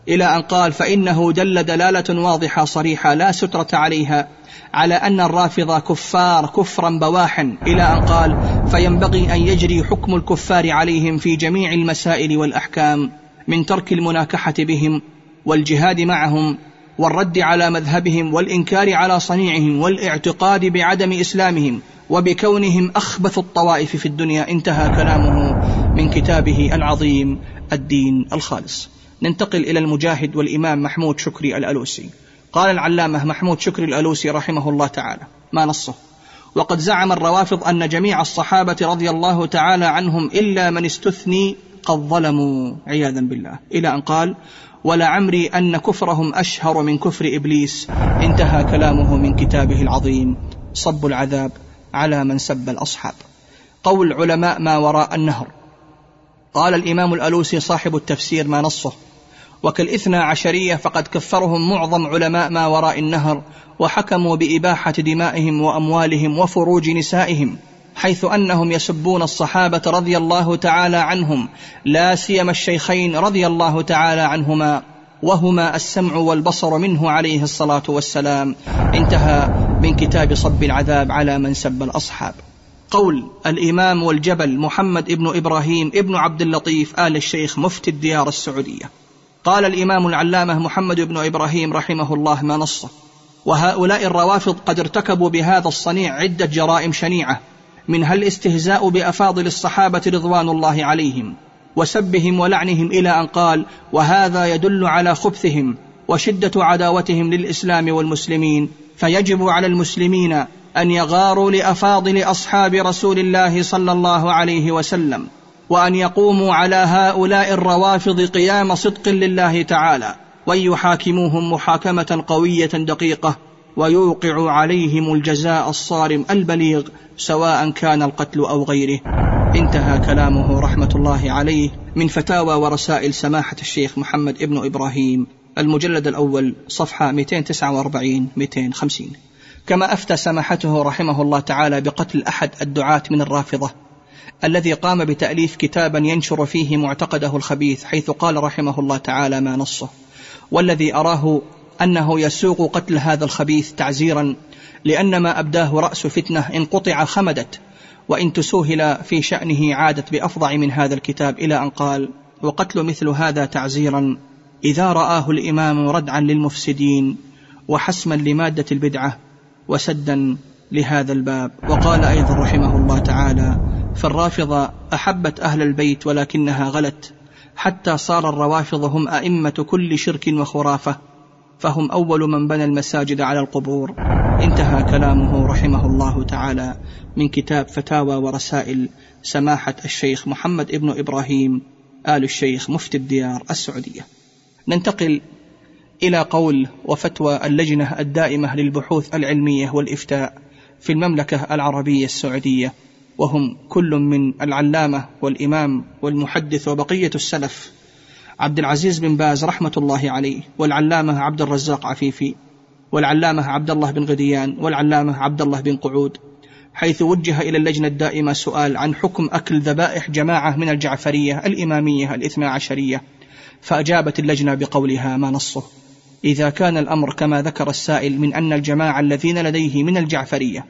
إلى أن قال فإنه دل دلالة واضحة صريحة لا سترة عليها على أن الرافضة كفار كفرا بواحا إلى أن قال فينبغي أن يجري حكم الكفار عليهم في جميع المسائل والأحكام من ترك المناكحة بهم والجهاد معهم والرد على مذهبهم والإنكار على صنيعهم والإعتقاد بعدم إسلامهم وبكونهم أخبث الطوائف في الدنيا انتهى كلامه من كتابه العظيم الدين الخالص. ننتقل إلى المجاهد والإمام محمود شكري الألوسي. قال العلامة محمود شكري الألوسي رحمه الله تعالى ما نصه؟ وقد زعم الروافض أن جميع الصحابة رضي الله تعالى عنهم إلا من استثني قد ظلموا. عياذا بالله. إلى أن قال ولعمري أن كفرهم أشهر من كفر إبليس. انتهى كلامه من كتابه العظيم. صب العذاب على من سب الأصحاب. قول علماء ما وراء النهر. قال الإمام الألوسي صاحب التفسير ما نصه؟ وكالاثنى عشرية فقد كفرهم معظم علماء ما وراء النهر وحكموا بإباحة دمائهم وأموالهم وفروج نسائهم حيث أنهم يسبون الصحابة رضي الله تعالى عنهم لا سيما الشيخين رضي الله تعالى عنهما وهما السمع والبصر منه عليه الصلاة والسلام. انتهى من كتاب صب العذاب على من سب الأصحاب. قول الإمام والجبل محمد ابن إبراهيم ابن عبد اللطيف آل الشيخ مفتي الديار السعودية. قال الإمام العلامة محمد بن إبراهيم رحمه الله ما نصه. وهؤلاء الروافض قد ارتكبوا بهذا الصنيع عدة جرائم شنيعة منها الاستهزاء بأفاضل الصحابة رضوان الله عليهم وسبهم ولعنهم إلى أن قال وهذا يدل على خبثهم وشدة عداوتهم للإسلام والمسلمين فيجب على المسلمين أن يغاروا لأفاضل أصحاب رسول الله صلى الله عليه وسلم وأن يقوموا على هؤلاء الروافض قيام صدق لله تعالى وأن يحاكموهم محاكمة قوية دقيقة ويوقع عليهم الجزاء الصارم البليغ سواء كان القتل أو غيره. انتهى كلامه رحمة الله عليه من فتاوى ورسائل سماحة الشيخ محمد ابن إبراهيم. المجلد الأول صفحة 249 250 كما أفتى سماحته رحمه الله تعالى بقتل أحد الدعاة من الرافضة. الذي قام بتأليف كتابا ينشر فيه معتقده الخبيث حيث قال رحمه الله تعالى ما نصه. والذي أراه أنه يسوق قتل هذا الخبيث تعزيرا لأن ما أبداه رأس فتنة إن قطع خمدت وإن تسوهل في شأنه عادت بأفظع من هذا الكتاب إلى أن قال وقتل مثل هذا تعزيرا إذا رآه الإمام ردعا للمفسدين وحسما لمادة البدعة وسدا لهذا الباب. وقال أيضا رحمه الله تعالى فالرافضة أحبت أهل البيت ولكنها غلت حتى صار الروافض هم أئمة كل شرك وخرافة فهم أول من بنى المساجد على القبور. انتهى كلامه رحمه الله تعالى من كتاب فتاوى ورسائل سماحة الشيخ محمد ابن إبراهيم آل الشيخ مفتي الديار السعودية. ننتقل إلى قول وفتوى اللجنة الدائمة للبحوث العلمية والإفتاء في المملكة العربية السعودية. وهم كل من العلامة والإمام والمحدث وبقية السلف. عبد العزيز بن باز رحمة الله عليه والعلامة عبد الرزاق عفيفي والعلامة عبد الله بن غديان والعلامة عبد الله بن قعود حيث وجه إلى اللجنة الدائمة سؤال عن حكم أكل ذبائح جماعة من الجعفرية الإمامية الاثنى عشرية فأجابت اللجنة بقولها ما نصه. إذا كان الأمر كما ذكر السائل من أن الجماعة الذين لديه من الجعفرية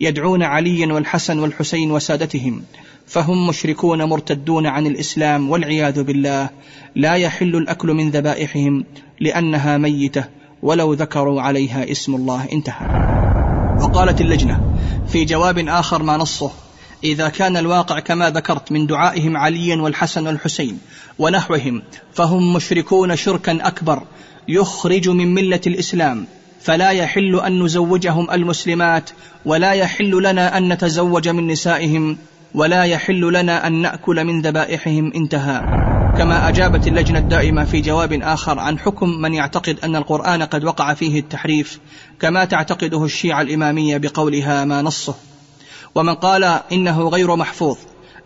يدعون عليا والحسن والحسين وسادتهم فهم مشركون مرتدون عن الإسلام والعياذ بالله لا يحل الأكل من ذبائحهم لأنها ميتة ولو ذكروا عليها اسم الله انتهى. وقالت اللجنة في جواب آخر ما نصه إذا كان الواقع كما ذكرت من دعائهم عليا والحسن والحسين ونحوهم فهم مشركون شركا أكبر يخرج من ملة الإسلام. فلا يحل أن نزوجهم المسلمات ولا يحل لنا أن نتزوج من نسائهم ولا يحل لنا أن نأكل من ذبائحهم. انتهى. كما أجابت اللجنة الدائمة في جواب آخر عن حكم من يعتقد أن القرآن قد وقع فيه التحريف كما تعتقده الشيعة الإمامية بقولها ما نصه. ومن قال إنه غير محفوظ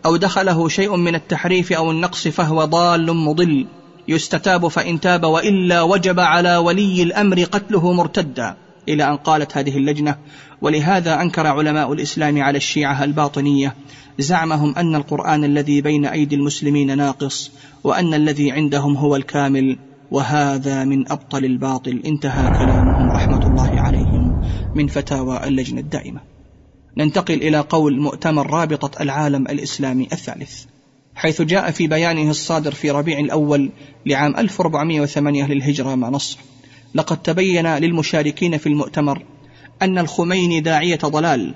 أو دخله شيء من التحريف أو النقص فهو ضال مضل. يستتاب فإن تاب وإلا وجب على ولي الأمر قتله مرتدا. إلى أن قالت هذه اللجنة ولهذا أنكر علماء الإسلام على الشيعة الباطنية زعمهم أن القرآن الذي بين أيدي المسلمين ناقص وأن الذي عندهم هو الكامل وهذا من أبطل الباطل. انتهى كلامهم رحمة الله عليهم من فتاوى اللجنة الدائمة. ننتقل إلى قول مؤتمر رابطة العالم الإسلامي الثالث. حيث جاء في بيانه الصادر في ربيع الأول لعام 1408 للهجرة ما نص لقد تبين للمشاركين في المؤتمر أن الخميني داعية ضلال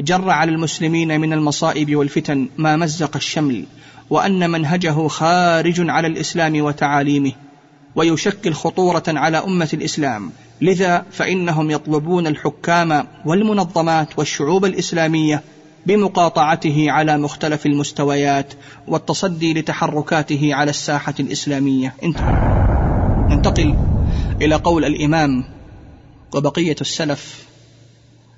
جر على المسلمين من المصائب والفتن ما مزق الشمل وأن منهجه خارج على الإسلام وتعاليمه ويشكل خطورة على أمة الإسلام. لذا فإنهم يطلبون الحكام والمنظمات والشعوب الإسلامية بمقاطعته على مختلف المستويات والتصدي لتحركاته على الساحة الإسلامية. انتهى. ننتقل إلى قول الإمام وبقية السلف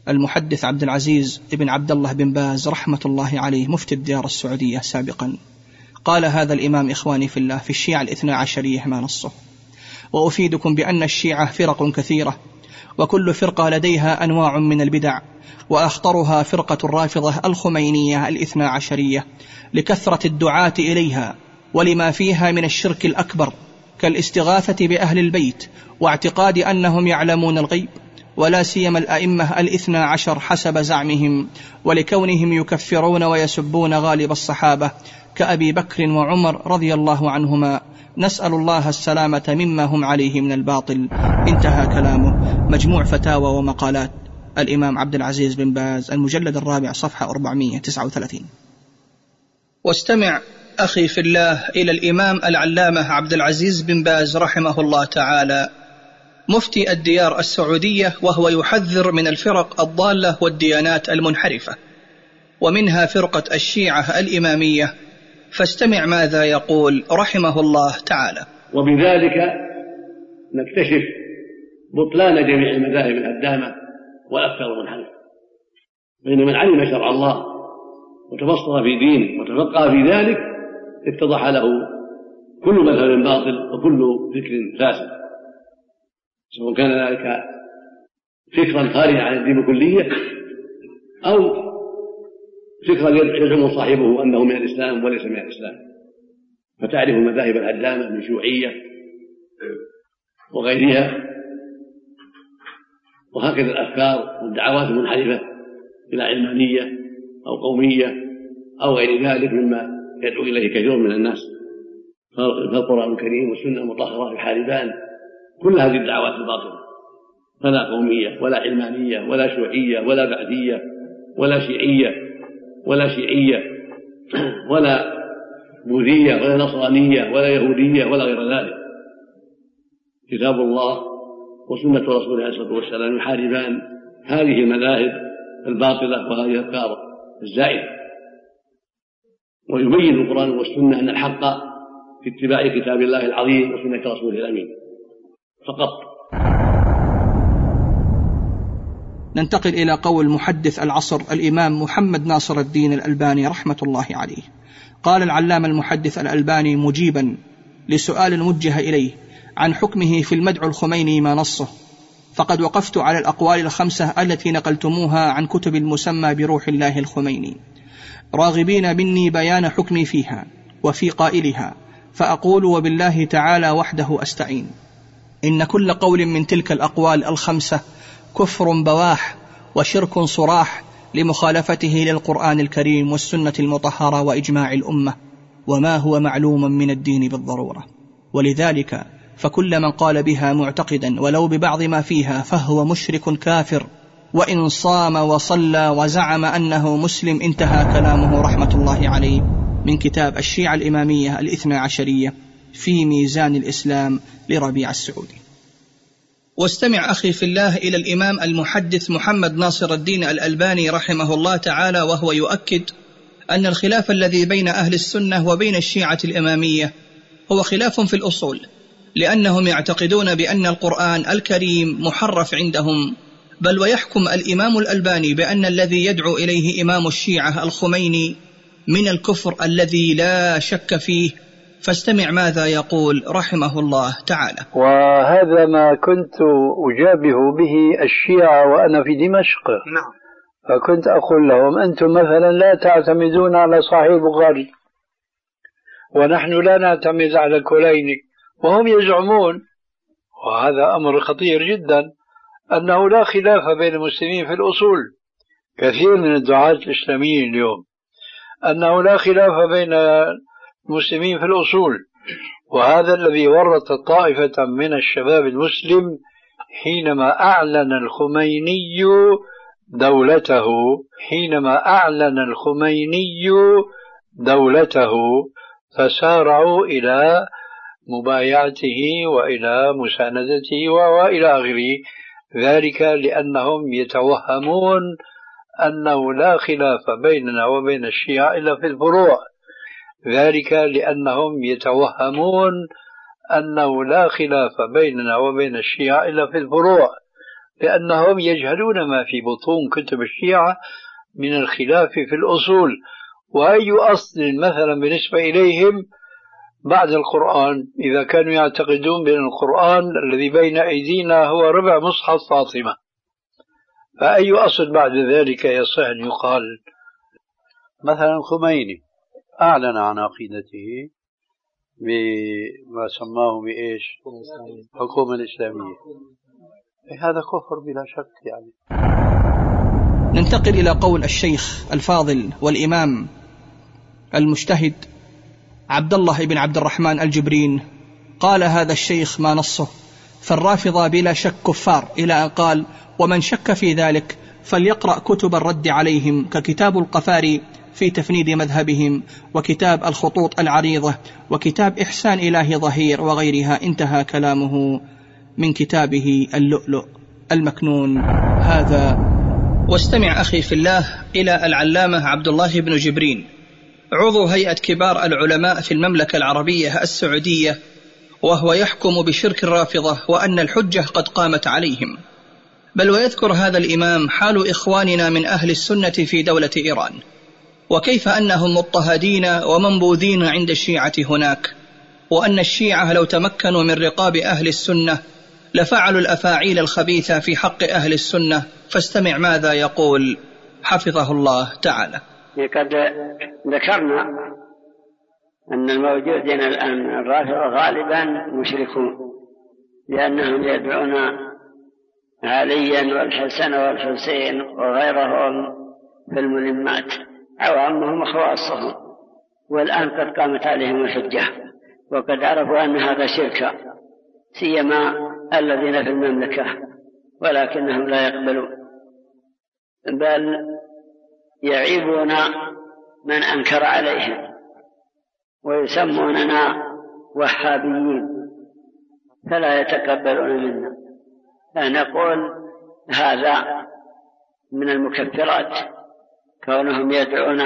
المحدث عبد العزيز بن عبد الله بن باز رحمة الله عليه مفتي الديار السعودية سابقا. قال هذا الإمام إخواني في الله في الشيعة الاثنى عشرية ما نصه. وأفيدكم بأن الشيعة فرق كثيرة. وكل فرقة لديها أنواع من البدع وأخطرها فرقة الرافضة الخمينية الاثنى عشرية لكثرة الدعاة إليها ولما فيها من الشرك الأكبر كالاستغاثة بأهل البيت واعتقاد أنهم يعلمون الغيب. ولا سيما الأئمة الاثنى عشر حسب زعمهم ولكونهم يكفرون ويسبون غالب الصحابة كأبي بكر وعمر رضي الله عنهما. نسأل الله السلامة مما هم عليه من الباطل. انتهى كلامه. مجموع فتاوى ومقالات. الإمام عبد العزيز بن باز المجلد الرابع صفحة 439 واستمع أخي في الله إلى الإمام العلامة عبد العزيز بن باز رحمه الله تعالى. مفتي الديار السعودية وهو يحذر من الفرق الضالة والديانات المنحرفة ومنها فرقة الشيعة الإمامية. فاستمع ماذا يقول رحمه الله تعالى. وبذلك نكتشف بطلان جميع المذاهب الهدامة والأفكار المنحرفة فإن من علم شرع الله وتبصر في دينه وتفقه في ذلك اتضح له كل مذهب باطل وكل فكر فاسد. سواء كان ذلك فكرا خارجا عن الدين بكلية أو فكرا يزعم صاحبه أنه من الإسلام وليس من الإسلام. فتعرف المذاهب الهدامة من شيوعية وغيرها. وهكذا الأفكار والدعوات المنحرفة إلى علمانية أو قومية أو غير ذلك مما يدعو إليه كثير من الناس. فالقرآن الكريم والسنة المطهرة يحاربان كل هذه الدعوات الباطلة. فلا قومية ولا علمانية ولا شيوعية ولا بعثيه ولا شيعية ولا شيعية ولا بوذية ولا نصرانية ولا يهودية ولا غير ذلك. كتاب الله وسنة رسوله عليه الصلاة والسلام يحاربان هذه المذاهب الباطلة وهذه الافكار الزائدة. ويبين القرآن والسنة أن الحق في اتباع كتاب الله العظيم وسنة رسوله الأمين. فقط. ننتقل إلى قول محدث العصر الإمام محمد ناصر الدين الألباني رحمة الله عليه. قال العلامة المحدث الألباني مجيبا لسؤال موجه إليه عن حكمه في المدعو الخميني ما نصه. فقد وقفت على الأقوال الخمسة التي نقلتموها عن كتب المسمى بروح الله الخميني. راغبين مني بيان حكمي فيها وفي قائلها فأقول وبالله تعالى وحده أستعين. إن كل قول من تلك الأقوال الخمسة كفر بواح وشرك صراح لمخالفته للقرآن الكريم والسنة المطهرة وإجماع الأمة وما هو معلوم من الدين بالضرورة. ولذلك فكل من قال بها معتقدا ولو ببعض ما فيها فهو مشرك كافر. وإن صام وصلى وزعم أنه مسلم انتهى كلامه رحمة الله عليه من كتاب الشيعة الإمامية الاثنى عشرية. في ميزان الإسلام لربيع السعودي. واستمع أخي في الله إلى الإمام المحدث محمد ناصر الدين الألباني رحمه الله تعالى وهو يؤكد أن الخلاف الذي بين أهل السنة وبين الشيعة الإمامية هو خلاف في الأصول لأنهم يعتقدون بأن القرآن الكريم محرف عندهم بل ويحكم الإمام الألباني بأن الذي يدعو إليه إمام الشيعة الخميني من الكفر الذي لا شك فيه فاستمع ماذا يقول رحمه الله تعالى. وهذا ما كنت أجابه به الشيعة وأنا في دمشق. نعم. فكنت أقول لهم أنتم مثلا لا تعتمدون على صحيح البخاري ونحن لا نعتمد على الكليني وهم يزعمون. وهذا أمر خطير جدا. أنه لا خلاف بين المسلمين في الأصول. كثير من الدعاة الإسلاميين اليوم. أنه لا خلاف بين المسلمين في الأصول. وهذا الذي ورط طائفة من الشباب المسلم حينما أعلن الخميني دولته حينما أعلن الخميني دولته فسارعوا إلى مبايعته وإلى مساندته وإلى آخره. ذلك لأنهم يتوهمون أنه لا خلاف بيننا وبين الشيعة إلا في الفروع. ذلك لأنهم يتوهمون أنه لا خلاف بيننا وبين الشيعة إلا في الفروع لأنهم يجهلون ما في بطون كتب الشيعة من الخلاف في الأصول. وأي أصل مثلا بالنسبة إليهم بعد القرآن إذا كانوا يعتقدون بأن القرآن الذي بين أيدينا هو ربع مصحف فاطمة. فأي أصل بعد ذلك يصح أن يقال؟ مثلا خميني. أعلن عن عقيدته بما سماه بإيش؟ الحكومة الإسلامية. هذا كفر بلا شك يعني. ننتقل إلى قول الشيخ الفاضل والإمام المجتهد عبد الله بن عبد الرحمن الجبرين قال هذا الشيخ ما نصه فالرافضة بلا شك كفار إلى أن قال ومن شك في ذلك فليقرأ كتب الرد عليهم ككتاب القفاري في تفنيد مذهبهم وكتاب الخطوط العريضة وكتاب إحسان إله ظهير وغيرها انتهى كلامه من كتابه اللؤلؤ المكنون. هذا واستمع أخي في الله إلى العلامة عبد الله بن جبرين. عضو هيئة كبار العلماء في المملكة العربية السعودية وهو يحكم بشرك الرافضة وأن الحجة قد قامت عليهم. بل ويذكر هذا الإمام حال إخواننا من أهل السنة في دولة إيران. وكيف أنهم مضطهدين ومنبوذين عند الشيعة هناك؟ وأن الشيعة لو تمكنوا من رقاب أهل السنة لفعلوا الأفاعيل الخبيثة في حق أهل السنة. فاستمع ماذا يقول حفظه الله تعالى. قد ذكرنا أن الموجودين الآن الرافضة غالبا مشركون لأنهم يدعون عليا والحسن والحسين وغيرهم في الملمات. عوامهم وخواصهم والآن قد قامت عليهم الحجة وقد عرفوا أن هذا شرك سيما الذين في المملكة ولكنهم لا يقبلون. بل يعيبون من أنكر عليهم ويسموننا وهابيين فلا يتقبلون منا. فنقول هذا من المكفرات. كونهم يدعون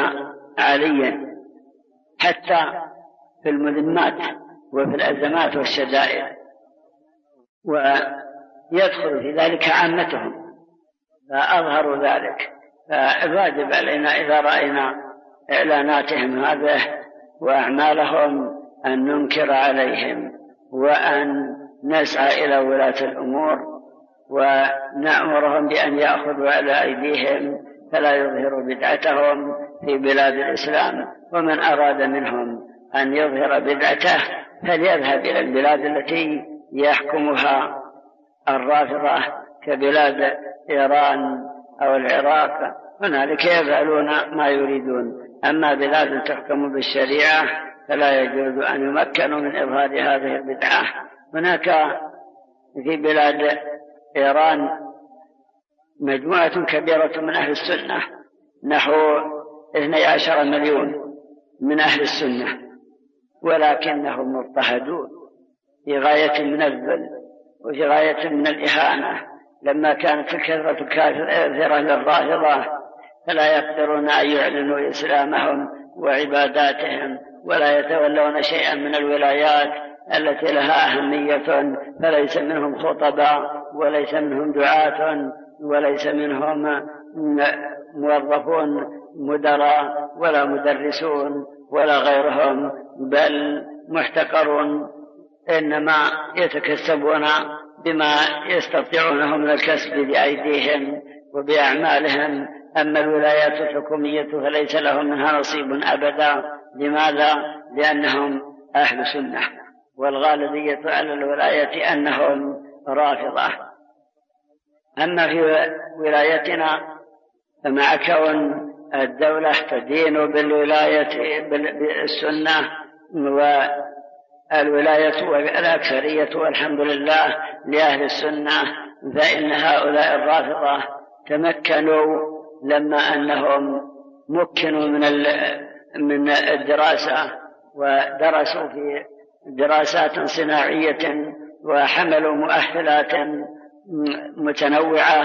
عليا حتى في المذمات وفي الأزمات والشدائد. ويدخل في ذلك عامتهم. فأظهروا ذلك. فالواجب علينا إذا رأينا إعلاناتهم هذه وأعمالهم أن ننكر عليهم وأن نسعى إلى ولاة الأمور. ونأمرهم بأن يأخذوا على أيديهم فلا يظهروا بدعتهم في بلاد الإسلام ومن أراد منهم أن يظهر بدعته فليذهب إلى البلاد التي يحكمها الرافضة كبلاد إيران أو العراق. هنالك يفعلون ما يريدون. أما بلاد تحكم بالشريعة فلا يجوز أن يمكنوا من إظهار هذه البدعة. هناك في بلاد إيران مجموعة كبيرة من أهل السنة نحو 12 مليون من أهل السنة ولكنهم مضطهدون في غاية من الذل وفي غاية من الإهانة. لما كانت الكثرة كافرة للرافضة فلا يقدرون أن يعلنوا إسلامهم وعباداتهم ولا يتولون شيئا من الولايات التي لها أهمية فليس منهم خطباء وليس منهم دعاة. وليس منهم موظفون مدراء ولا مدرسون ولا غيرهم بل محتقرون إنما يتكسبون بما يستطيعونه من الكسب بأيديهم وبأعمالهم. أما الولايات الحكومية فليس لهم منها نصيب أبدا. لماذا؟ لأنهم أهل سنة والغالبية على الولاية أنهم رافضة. أما في ولايتنا فمع كون الدولة تدين بالولاية بالسنة والولاية والأكثرية والحمد لله لأهل السنة فإن هؤلاء الرافضة تمكنوا لما أنهم مكنوا من من الدراسة ودرسوا في دراسات صناعية وحملوا مؤهلات متنوعة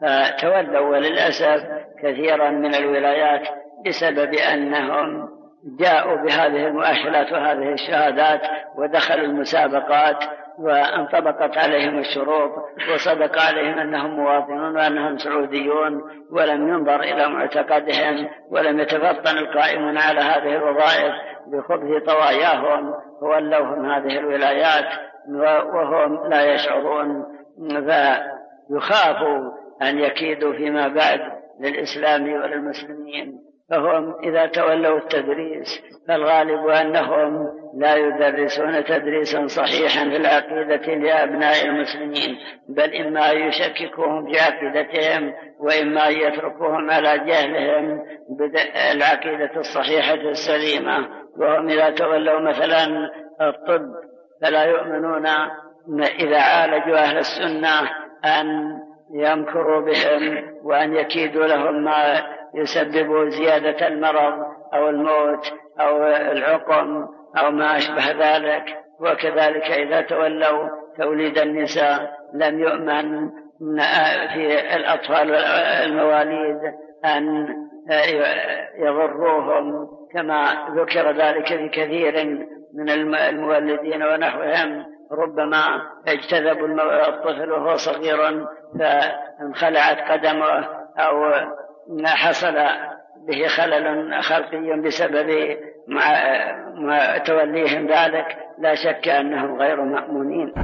فتولوا وللأسف كثيرا من الولايات بسبب أنهم جاءوا بهذه المؤهلات وهذه الشهادات ودخلوا المسابقات وانطبقت عليهم الشروط وصدق عليهم أنهم مواطنون وأنهم سعوديون ولم ينظر إلى معتقدهم ولم يتفطن القائمون على هذه الوظائف بخبث طواياهم وولوهم هذه الولايات وهم لا يشعرون فيخافوا أن يكيدوا فيما بعد للإسلام وللمسلمين فهم إذا تولوا التدريس فالغالب أنهم لا يدرسون تدريسا صحيحا في العقيدة لأبناء المسلمين بل إما أن يشككوهم في عقيدتهم وإما أن يتركوهم على جهلهم بالعقيدة الصحيحة السليمة. وهم إذا تولوا مثلا الطب فلا يؤمنون إذا عالجوا أهل السنة أن يمكروا بهم وأن يكيدوا لهم ما يسبب زيادة المرض أو الموت أو العقم أو ما أشبه ذلك. وكذلك إذا تولوا توليد النساء لم يؤمن في الأطفال والمواليد أن يضروهم كما ذكر ذلك في كثير من المولدين ونحوهم. ربما اجتذبوا الطفل وهو صغير فانخلعت قدمه أو حصل به خلل خلقي بسبب مع توليهم ذلك لا شك أنهم غير مأمونين.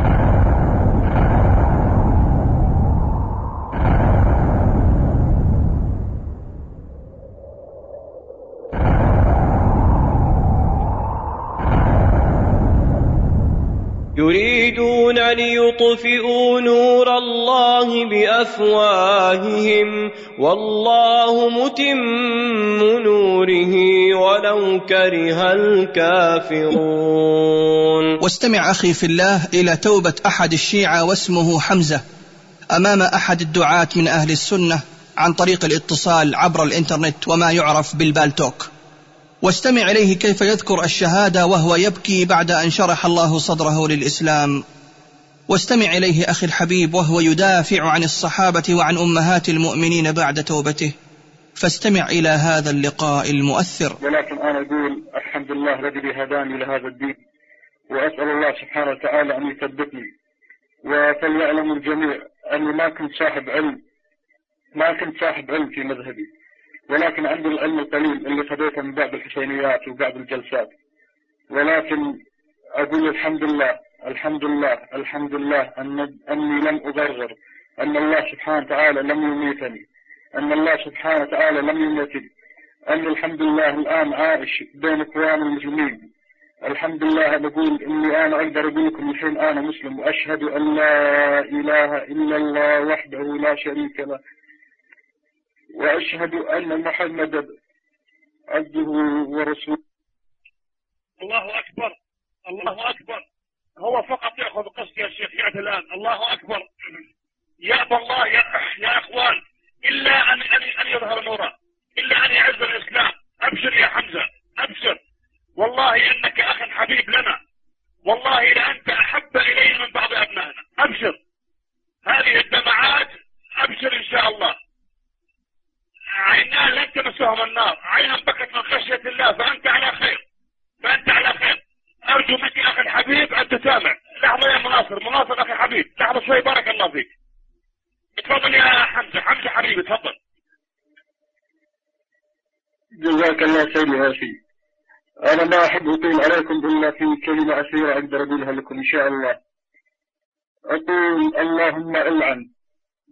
يريدون ليطفئوا نور الله بأفواههم والله متم نوره ولو كره الكافرون. واستمع أخي في الله إلى توبة أحد الشيعة واسمه حمزة أمام أحد الدعاة من أهل السنة عن طريق الاتصال عبر الإنترنت وما يعرف بالبالتوك واستمع إليه كيف يذكر الشهادة وهو يبكي بعد أن شرح الله صدره للإسلام. واستمع إليه أخي الحبيب وهو يدافع عن الصحابة وعن أمهات المؤمنين بعد توبته. فاستمع إلى هذا اللقاء المؤثر. ولكن أنا أقول الحمد لله الذي هداني لهذا الدين وأسأل الله سبحانه وتعالى أن يثبتني. وفليعلم الجميع أني ما كنت صاحب علم ما كنت صاحب علم في مذهبي. ولكن عندي العلم القليل اللي خذيته من بعض الحسينيات وبعض الجلسات. ولكن أقول الحمد لله الحمد لله الحمد لله أن أني لم أضرر أن الله سبحانه وتعالى لم يميتني أن الله سبحانه وتعالى لم يميتني. أن الحمد لله الآن عايش بين إخوان المسلمين. الحمد لله بقول إني أنا أقدر أقول لكم الحين أنا مسلم وأشهد أن لا إله إلا الله وحده لا شريك له. وأشهد أن محمدا عبده ورسوله. الله أكبر. الله أكبر. هو فقط يأخذ قسط يا شيخ الآن. الله أكبر. يا الله يا, يا إخوان إلا ان ان, أن يظهر نوره. إلا أن يعز الإسلام. أبشر يا حمزة. أبشر. والله إنك أخ حبيب لنا. والله لانت أحب إلينا من بعض أبنائنا. أبشر. هذه الدمعات أبشر إن شاء الله. عيناه لن تمسهم النار. عينا بكت من خشية الله فأنت على خير. فأنت على خير. أرجو منك أخي الحبيب أن تسامع لحظة يا مناصر. مناصر أخي الحبيب لحظة شوي بارك الله فيك. تفضل يا حمزة. حمزة حبيبي تفضل. جزاك الله خير يا أخي. أنا ما أحب أطيل عليكم إلا في كلمة أخيرة أقدر أقولها لكم إن شاء الله. أقول اللهم إلعن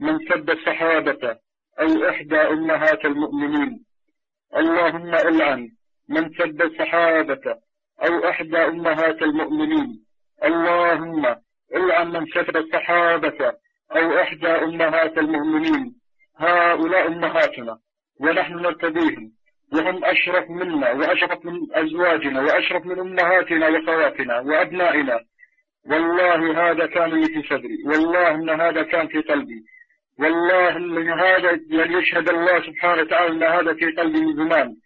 من سب الصحابه أو إحدى أمهات المؤمنين. اللهم ألعن من سب الصحابه أو إحدى أمهات المؤمنين. اللهم ألعن من سب الصحابه أو إحدى أمهات المؤمنين. هؤلاء أمهاتنا ونحن نرتديهم وهم أشرف منا وأشرف من أزواجنا وأشرف من أمهاتنا وخواتنا وأبنائنا. والله هذا كان لي في صدري والله أن هذا كان في قلبي. والله أن هذا يشهد الله سبحانه وتعالى أن هذا في قلبي من زمان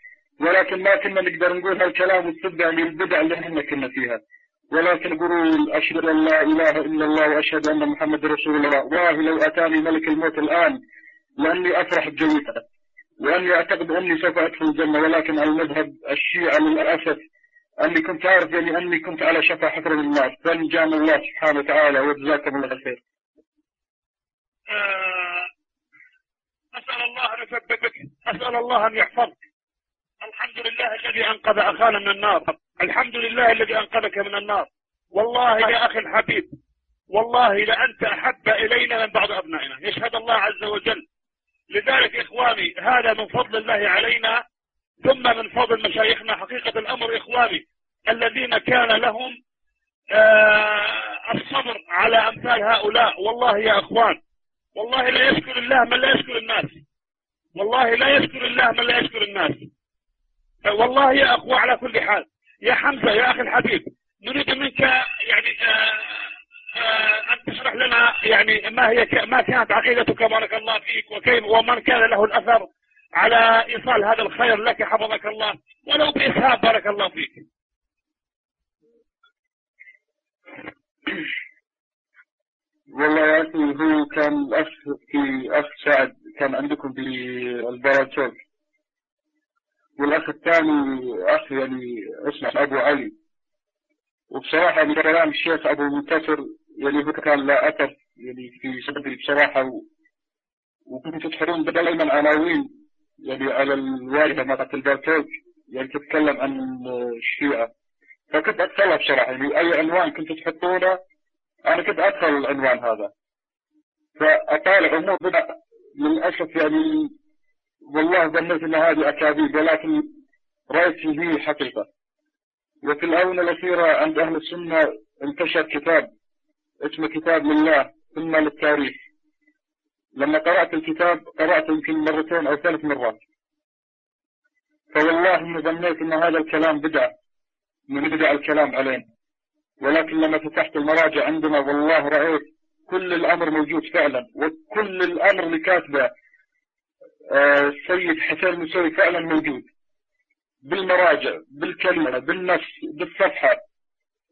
ولكن ما كنا نقدر نقول هالكلام والصدق عن البدع اللي إحنا كنا فيها. ولكن قول أشهد أن لا إله إلا الله وأشهد أن محمد رسول الله. والله لو أتاني ملك الموت الآن لأني أفرح بجويته. وأني أعتقد أني سوف أدخل الجنة. ولكن على المذهب الشيعة للأسف أني كنت أعرف يعني أني كنت على شفا حفر من النار فنجانا الله سبحانه وتعالى وجزاكم الله خير. آه، أسأل الله أن يثبتك أسأل الله أن يحفظك. الحمد لله الذي أنقذ أخانا من النار. الحمد لله الذي أنقذك من النار. والله يا أخي الحبيب والله لأنت أحب إلينا من بعض أبنائنا. يشهد الله عز وجل. لذلك إخواني هذا من فضل الله علينا ثم من فضل مشايخنا. حقيقة الأمر إخواني الذين كان لهم آه الصبر على أمثال هؤلاء. والله يا أخوان والله لا يشكر الله من لا يشكر الناس. والله لا يشكر الله من لا يشكر الناس. والله يا أخوة على كل حال يا حمزة يا أخي الحبيب نريد منك يعني آه آه، أن تشرح لنا يعني ما هي ما كانت عقيدتك بارك الله فيك وكيف ومن كان له الأثر على إيصال هذا الخير لك حفظك الله. ولو بإسهاب بارك الله فيك. والله يا أخي هو كان الأخ في أخ سعد كان عندكم في البراتشوك والأخ الثاني أخ يعني اسمه أبو علي. وبصراحة من كلام الشيخ أبو منتصر يعني هو كان لا أثر يعني في صدري بصراحة. و... وكنتوا تحرون دائما عناوين يعني على الواجهة مالت البرتوج يعني تتكلم عن الشيعة. فكنت أتسلى بصراحة. يعني أي عنوان كنتوا تحطونه أنا كنت أدخل العنوان هذا. فأطالع أمور بدأ للأسف يعني والله ظنيت أن هذه أكاذيب ولكن رأيت فيه حقيقة. وفي الآونة الأخيرة عند أهل السنة انتشر كتاب اسمه كتاب لله ثم للتاريخ. لما قرأت الكتاب قرأت يمكن مرتين أو ثلاث مرات. فوالله إني ظنيت أن هذا الكلام بدع من بدع الكلام علينا. ولكن لما فتحت المراجع عندنا والله رأيت كل الأمر موجود فعلا وكل الأمر اللي كاتبه آه، السيد حسين مسوي فعلا موجود. بالمراجع بالكلمة بالنص بالصفحة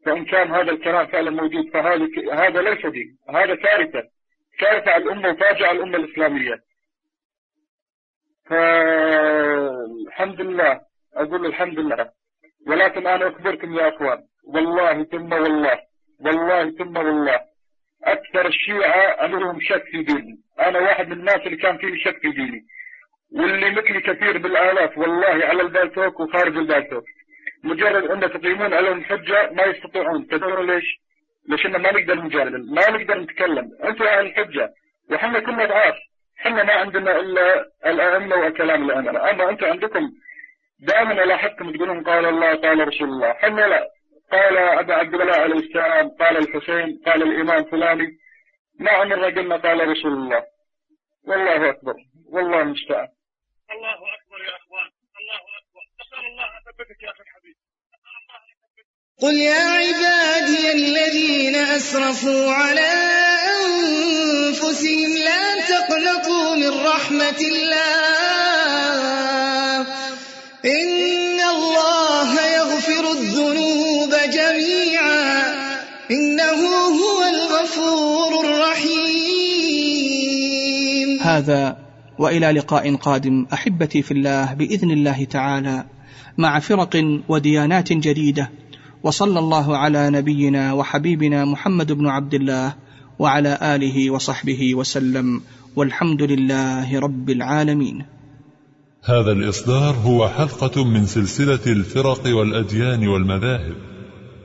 فإن كان هذا الكلام فعلا موجود فهذا هذا ليس دين هذا كارثة كارثة على الأمة وفاجعة الأمة الإسلامية. فالحمد لله أقول الحمد لله ولكن أنا أخبركم يا أخوان والله ثم والله والله ثم والله. أكثر الشيعة لهم شك في ديني. أنا واحد من الناس اللي كان فيه شك في ديني. واللي مثلي كثير بالآلاف والله على البالتوك وخارج البالتوك. مجرد أن تقيمون عليهم الحجة ما يستطيعون. تدرون ليش؟ ليش ما نقدر نجادل ما نقدر نتكلم. أنتم على الحجة وحنا كنا ضعاف. حنا ما عندنا إلا الأئمة وكلام الأئمة. أما أنتم عندكم دائما ألاحظكم تقولون قال الله قال رسول الله. حنا لا. قال أبا عبد الله عليه السلام قال الحسين قال الإمام فلاني ما عمرنا قلنا قال رسول الله. والله أكبر والله المستعان. الله أكبر يا أخوان الله أكبر. أسأل الله أن يثبتك يا أخي الحبيب. قل يا عبادي الذين أسرفوا على أنفسهم لا تقنطوا من رحمة الله. إن الله يغفر الذنوب. جميعا. إنه هو الغفور الرحيم. هذا وإلى لقاء قادم. أحبتي في الله بإذن الله تعالى مع فرق وديانات جديدة. وصلى الله على نبينا وحبيبنا محمد بن عبد الله وعلى آله وصحبه وسلم. والحمد لله رب العالمين. هذا الإصدار هو حلقة من سلسلة الفرق والأديان والمذاهب.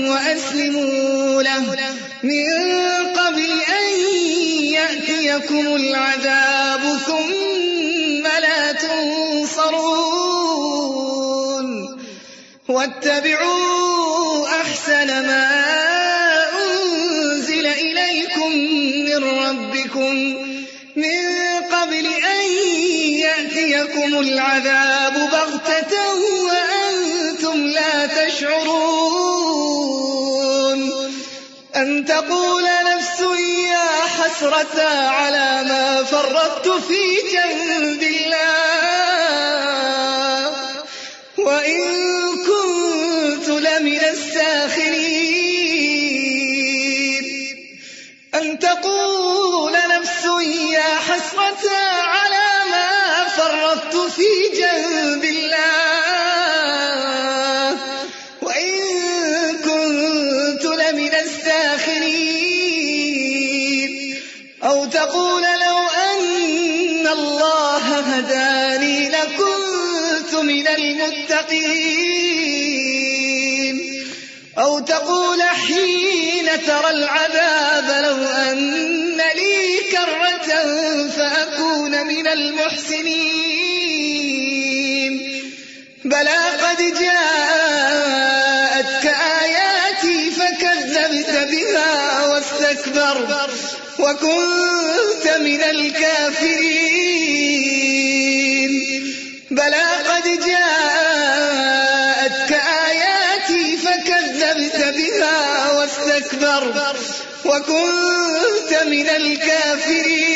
وأسلموا له. من قبل أن يأتيكم العذاب ثم لا تنصرون. واتبعوا أحسن ما أنزل إليكم من ربكم. من قبل أن يأتيكم العذاب بغتة أن تقول نفس يا حسرة على ما فرطت في جنب الله. وإن كنت لمن الساخرين. أن تقول نفس يا حسرة على ما فرطت في جنب ترى العذاب لو أن لي كرة فأكون من المحسنين. بلى قد جاءتك آياتي فكذبت بها واستكبرت وكنت من الكافرين. بلى قد جاءتك وكنت من الكافرين.